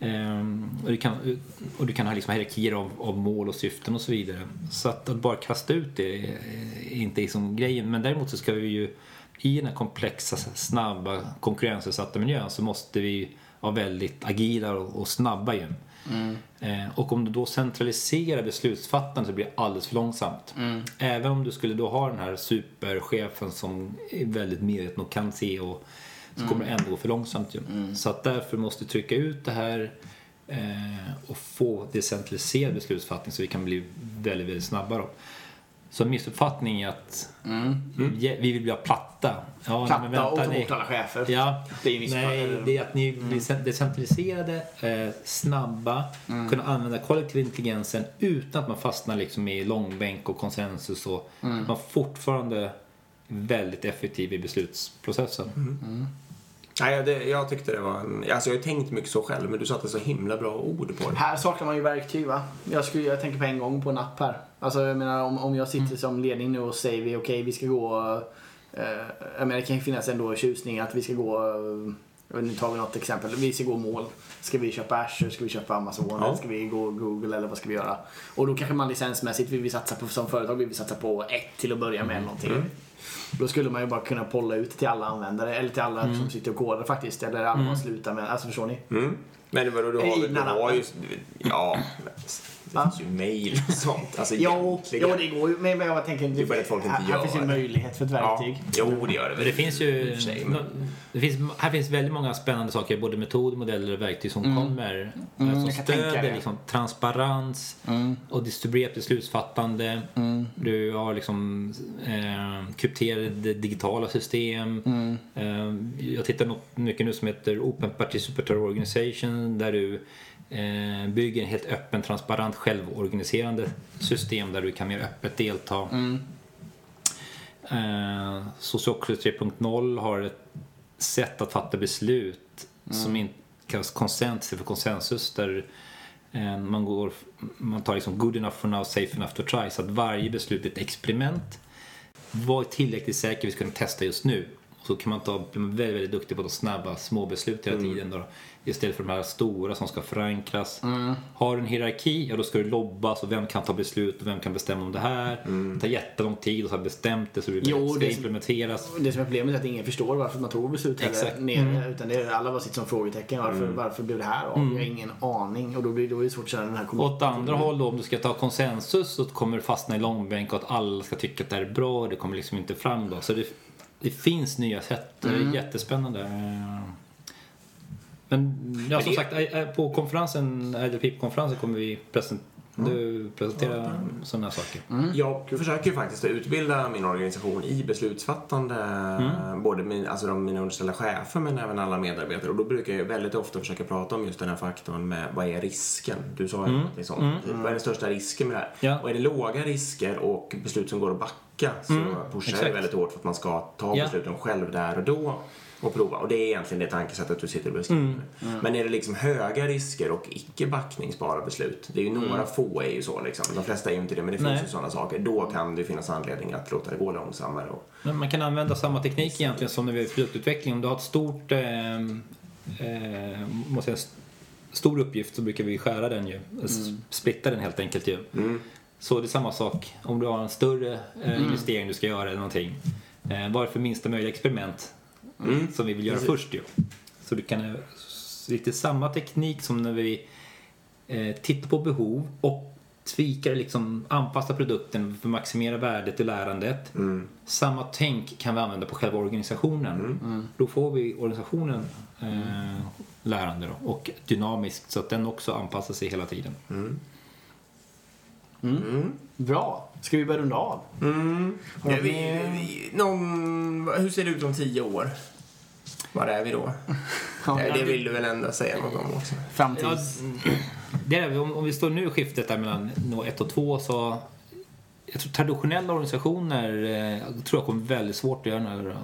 Ehm, och, du kan, och du kan ha liksom hierarkier av, av mål och syften och så vidare. Så att, att bara kasta ut det är inte liksom grejen. Men däremot så ska vi ju i den här komplexa, snabba, konkurrensutsatta miljön så måste vi vara väldigt agila och, och snabba ju. Eh, och om du då centraliserar beslutsfattandet så blir det alldeles för långsamt. Även om du skulle då ha den här superchefen som är väldigt medveten och kan se och så kommer det ändå gå för långsamt ju. Så att därför måste du trycka ut det här eh, och få decentraliserad beslutsfattning så vi kan bli väldigt, väldigt snabba då. Så missuppfattning är att ja, vi vill bli platta. Ja, Platta men vänta, och ta bort alla chefer. Ja, Det är nej, det är att ni blir cent- decentraliserade, eh, snabba, kunna använda kollektiv intelligensen utan att man fastnar liksom i långbänk och konsensus och man fortfarande väldigt effektiv i beslutsprocessen. Nej, det, jag tyckte det var en... Alltså jag har ju tänkt mycket så själv, men du satte så himla bra ord på det. Här saknar man ju verktyg va. Jag, skulle, jag tänker på en gång på en app här. Alltså jag menar om, om jag sitter Mm. som ledning nu och säger vi okej vi ska gå. Eh, jag menar det kan ju finnas ändå tjusning att vi ska gå. Eh, nu tar vi något exempel. Vi ska gå mål. Ska vi köpa Azure? Ska vi köpa Amazon? Ja. Ska vi gå Google? Eller vad ska vi göra? Och då kanske man licensmässigt vill vi satsa på som företag vill vi satsa på ett till att börja med eller någonting. Mm. Då skulle man ju bara kunna polla ut till alla användare eller till alla som sitter och kodar faktiskt. Eller alla man slutar med. Alltså förstår ni? Mm. Men vadå, du har, du har ju... Ja, (clears throat) det finns ju mail och sånt. Alltså Jo, jo, det går ju. Men, jag tänker, Det är bara att folk inte här, finns ju en det. möjlighet för ett verktyg. Ja, jo, det gör det Men det finns ju... sig, men- det finns, här finns väldigt många spännande saker, både metod, modeller och verktyg som kommer. eh, som Mm. kan tänka stöder det. liksom, transparens och distribuerat beslutsfattande. Mm. Du har liksom eh, krypterade digitala system. Mm. Eh, jag tittar något mycket nu som heter Open Participatory Organization där du bygger en helt öppen, transparent, självorganiserande system där du kan mer öppet delta. Mm. Eh, Sociocracy 3.0 har ett sätt att fatta beslut som inte kallas konsent istället för konsensus där eh, man, går, man tar liksom good enough for now, safe enough to try så att varje beslut är ett experiment. Vad är tillräckligt säker vi ska kunna testa just nu? Så kan man ta, bli väldigt, väldigt duktig på de snabba små beslut hela tiden då, istället för de här stora som ska förankras. Har du en hierarki, ja då ska du lobbas och vem kan ta beslut och vem kan bestämma om det här. Det tar jättelång tid och så har bestämt det så det Jo, ska det- implementeras. Det som är problemet är att ingen förstår varför man tog beslut heller Exakt. nere. Utan det är, alla bara sitter som frågetecken. Varför, varför blev det här av? Jag har ingen aning. Och då blir då är det svårt att känna den här Och åt andra håll då, om du ska ta konsensus så kommer du fastna i långbänk och att alla ska tycka att det här är bra och det kommer liksom inte fram då. Så det, det finns nya sätt. Det är jättespännande. Men ja, som sagt, ä- ä- på konferensen, IDP-konferensen kommer vi present, du presentera sådana här saker. Jag försöker ju faktiskt att utbilda min organisation i beslutsfattande. Både min, alltså de, mina underställda chefer men även alla medarbetare. Och då brukar jag väldigt ofta försöka prata om just den här faktorn med vad är risken? Du sa ju liksom, vad är den största risken med det här? Ja. Och är det låga risker och beslut som går att backa så pushar jag väldigt hårt för att man ska ta Ja. besluten själv där och då och prova. Och det är egentligen det tankesättet du sitter och beskriver. Men är det liksom höga risker och icke backningsbara beslut, det är ju några få är ju så liksom. De flesta är ju inte det, men det Nej. finns ju sådana saker. Då kan det finnas anledning att låta det gå långsammare. Och, Men man kan använda samma teknik egentligen som när vi har produktutveckling. Om du har ett stort, eh, eh, måste säga, stor uppgift så brukar vi skära den ju. S- Splitta den helt enkelt ju. Så det är samma sak. Om du har en större eh, investering du ska göra eller någonting. Eh, vad är det för minsta möjliga experiment som vi vill göra först ju. Så du kan, lite samma teknik som när vi eh, tittar på behov och tweakar, liksom anpassar produkten för att maximera värdet i lärandet. Samma tänk kan vi använda på själva organisationen. Då får vi organisationen eh, lärande då, och dynamiskt så att den också anpassar sig hela tiden. Bra. Ska vi börja runda av? Mm. Ja, vi- vi, någon, hur ser det ut om tio år? Var är vi då? Ja, det, vill du väl ändå säga någon gång också? Framtids... Det är, om, om vi står nu i skiftet där mellan nå 1 och 2 så jag tror traditionella organisationer eh, tror jag kommer väldigt svårt att göra den här eh,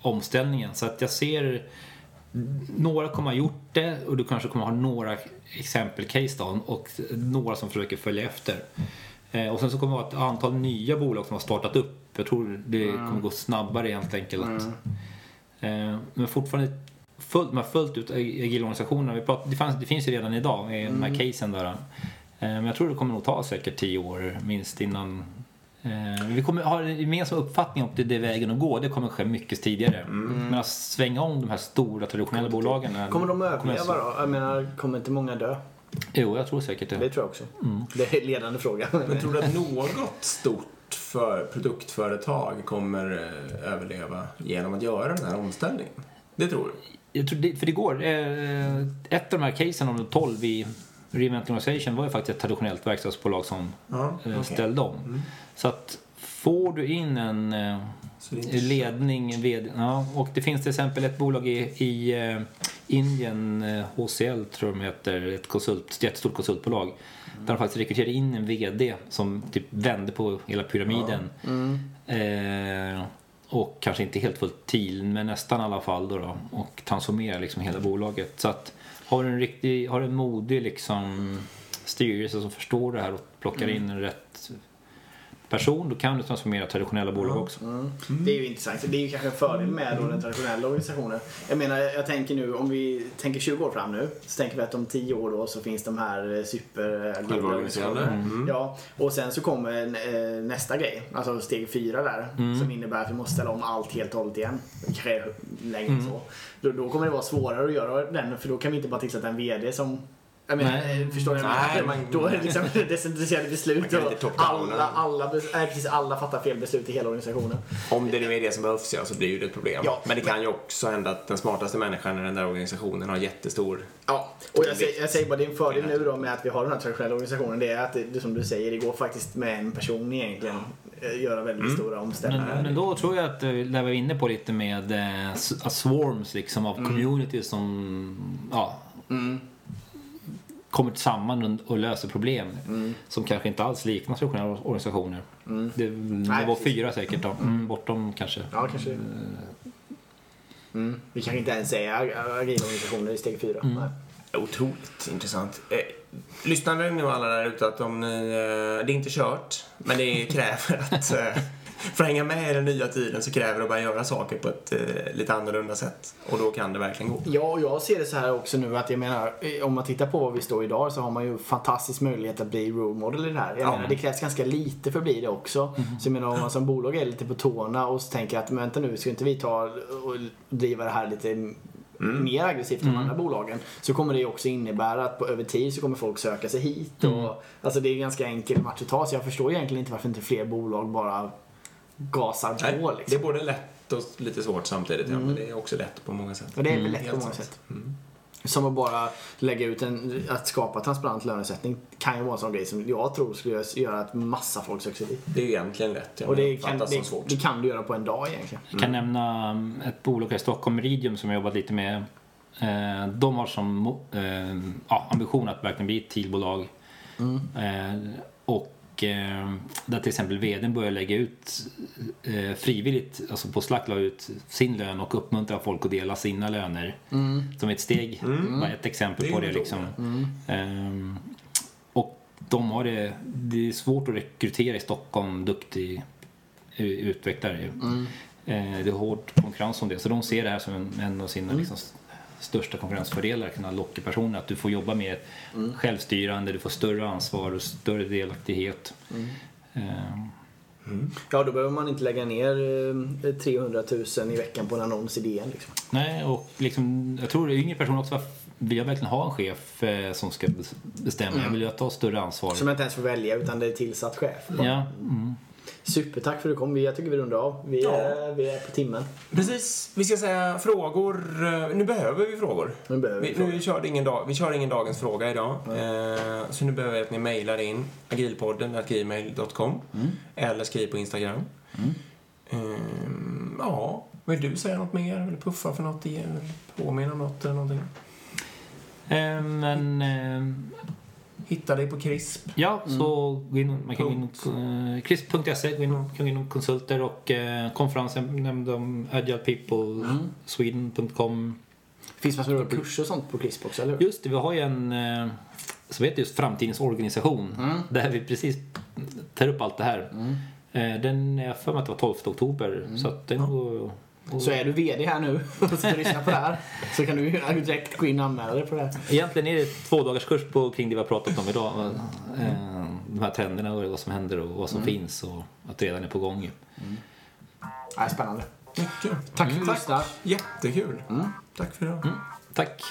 omställningen. Så att jag ser några kommer ha gjort det och du kanske kommer ha några exempel-case då och några som försöker följa efter. Eh, och sen så kommer det vara ett antal nya bolag som har startat upp. Jag tror det kommer gå snabbare helt enkelt. Eh, men fortfarande fullt, med fullt ut agila organisationer. Vi pratar, det, fanns, det finns ju redan idag med de här casen där. Eh, men jag tror det kommer nog ta säkert tio år minst innan vi kommer ha en gemensam uppfattning om att det är vägen att gå. Det kommer ske mycket tidigare. Men att svänga om de här stora traditionella bolagen. Kommer de att kommer överleva jag- då? Jag menar, kommer inte många dö? Jo, jag tror säkert Det det. tror jag också. Det är en ledande fråga. Men tror du att något stort för produktföretag kommer eh, överleva genom att göra den här omställningen? Det tror du? Jag tror det, för det går. Eh, ett av de här casen om de 12 i Reinvent Organization var ju faktiskt ett traditionellt verkstadsbolag som Ja, eh, okej. ställde om. Så att får du in en eh, inte ledning, vd, ja, och det finns till exempel ett bolag i, i eh, Indien, eh, HCL tror jag de heter, ett, konsult, ett jättestort konsultbolag. Där de faktiskt rekryterade in en vd som typ vände på hela pyramiden. Eh, och kanske inte helt fullt TIL, men nästan i alla fall då, då och transformera liksom hela bolaget. Så att har du en riktig, har en modig liksom styrelse som förstår det här och plockar in en rätt person, då kan du transformera traditionella bolag också. Mm. Det är ju intressant. Det är ju kanske en fördel med då den traditionella organisationen. Jag menar, jag tänker nu om vi tänker 20 år fram nu. Så tänker vi att om 10 år då så finns de här eh, super eh, Självorganiserade. Mm. Ja, och sen så kommer eh, nästa grej. Alltså steg 4 där. Som innebär att vi måste ställa om allt helt och hållet igen. Kanske längre än så. Då, då kommer det vara svårare att göra den. För då kan vi inte bara tillsätta en VD som jag menar, Nej. eh, förstår jag Nej, man- Då är det liksom (laughs) decentraliserade beslut och alla, alla, nej, precis, alla fattar fel beslut i hela organisationen. Om det nu är det som behövs ja, så blir ju det ett problem. Ja, men det kan ju också hända att den smartaste människan i den där organisationen har jättestor... Ja, och jag säger, jag säger bara det är en fördel nu då med att vi har den här traditionella organisationen. Det är att det, som du säger, det går faktiskt med en person egentligen eh, göra väldigt stora omställningar. Men, men då tror jag att eh, det vi var inne på lite med eh, swarms liksom av communities som ja, kommer samman och löser problem som kanske inte alls liknar traditionella organisationer. Det, Nej, det var precis. fyra säkert då. Mm, bortom kanske. Ja, kanske. Mm. Vi kanske inte ens är ag- agila organisationer i steg fyra. Nej. Otroligt intressant. Eh, lyssnar ni nu alla där ute att om ni, eh, det är inte kört, men det kräver att eh, för att hänga med i den nya tiden så kräver det att börja göra saker på ett eh, lite annorlunda sätt. Och då kan det verkligen gå. Ja, och jag ser det så här också nu att jag menar, eh, om man tittar på var vi står idag så har man ju fantastisk möjlighet att bli role model i det här. Jag Ja. menar, det krävs ganska lite för att bli det också. Så jag menar, om man som bolag är lite på tårna och så tänker att, men vänta nu, ska inte vi ta och driva det här lite mer aggressivt än de andra bolagen så kommer det också innebära att på, över tid så kommer folk söka sig hit. Och, Alltså det är en ganska enkel match att ta så jag förstår egentligen inte varför inte fler bolag bara gasar Nej, på Det är liksom. både lätt och lite svårt samtidigt, ja, men det är också lätt på många sätt. Och det är väl lätt på helt många sätt. Som att bara lägga ut en, att skapa transparent lönesättning kan ju vara en sån grej som jag tror skulle göra- att massa folk söker sig dit. Det är ju egentligen lätt, ja, Och det kan, det, som svårt. det kan du göra på en dag egentligen. Jag kan nämna um, ett bolag här i Stockholm, Meridium, som jag jobbat lite med. Eh, De har som eh, ja, ambition att verkligen bli ett TIL-bolag. Eh, Och eh, där till exempel vdn börjar lägga ut eh, frivilligt, alltså på Slack la ut sin lön och uppmuntra folk att dela sina löner. Som ett steg, bara ett exempel Det på det. Liksom. Ehm, och de har det, det är svårt att rekrytera i Stockholm duktig eh, utvecklare. Eh, Det är hård konkurrens om det. Så de ser det här som en, en av sina liksom, s- största konkurrensfördelar. Kunna locka personer. Att du får jobba mer självstyrande, du får större ansvar och större delaktighet. Ehm, Ja, då behöver man inte lägga ner eh, 300 000 i veckan på en annons i DN. Liksom. nej, och liksom, jag tror yngre personer också vill jag verkligen ha en chef eh, som ska bes- bestämma. Jag vill ju ta större ansvar. Som jag inte ens får välja utan det är tillsatt chef. Ja, mm. Supertack för att du kom. Jag tycker vi rundar av. Vi, Ja. är, vi är på timmen. Precis. Vi ska säga frågor. eh, Nu behöver vi frågor. Nu behöver vi Vi, frågor. nu körde ingen dag, vi kör ingen dagens fråga idag. Eh, så nu behöver jag att ni mejlar in agilpodden gmail.com Mm. eller skriv på Instagram. Eh, ja, vill du säga något mer? Eller puffa för något? igen? Eller påminna om något eller någonting? Eh, Men eh, Hitta dig på CRISP. ja, Mm. så gå in, man kan gå in eh, crisp.se, gå in, kan gå in och konsulter och eh, konferensen nämnde om Agile People, Mm. Sweden.com. Finns massor av kurser och sånt på CRISP också, eller hur? Just det, vi har ju en eh, som heter just Framtidens organisation. Mm. Där vi precis tar upp allt det här. Eh, Den, jag för mig att det var 12 oktober. Så att den går... Mm. Så är du VD här nu (laughs) och sitter och lyssnar på det här så kan du direkt gå in och anmäla dig på det här. Egentligen är det två dagars kurs på, kring det vi har pratat om idag. Eh, De här trenderna och vad som händer och vad som Mm. finns och att det redan är på gång. Nej, spännande. Mycket. Tack för att du lyssnar. Jättekul. Tack för idag. Tack!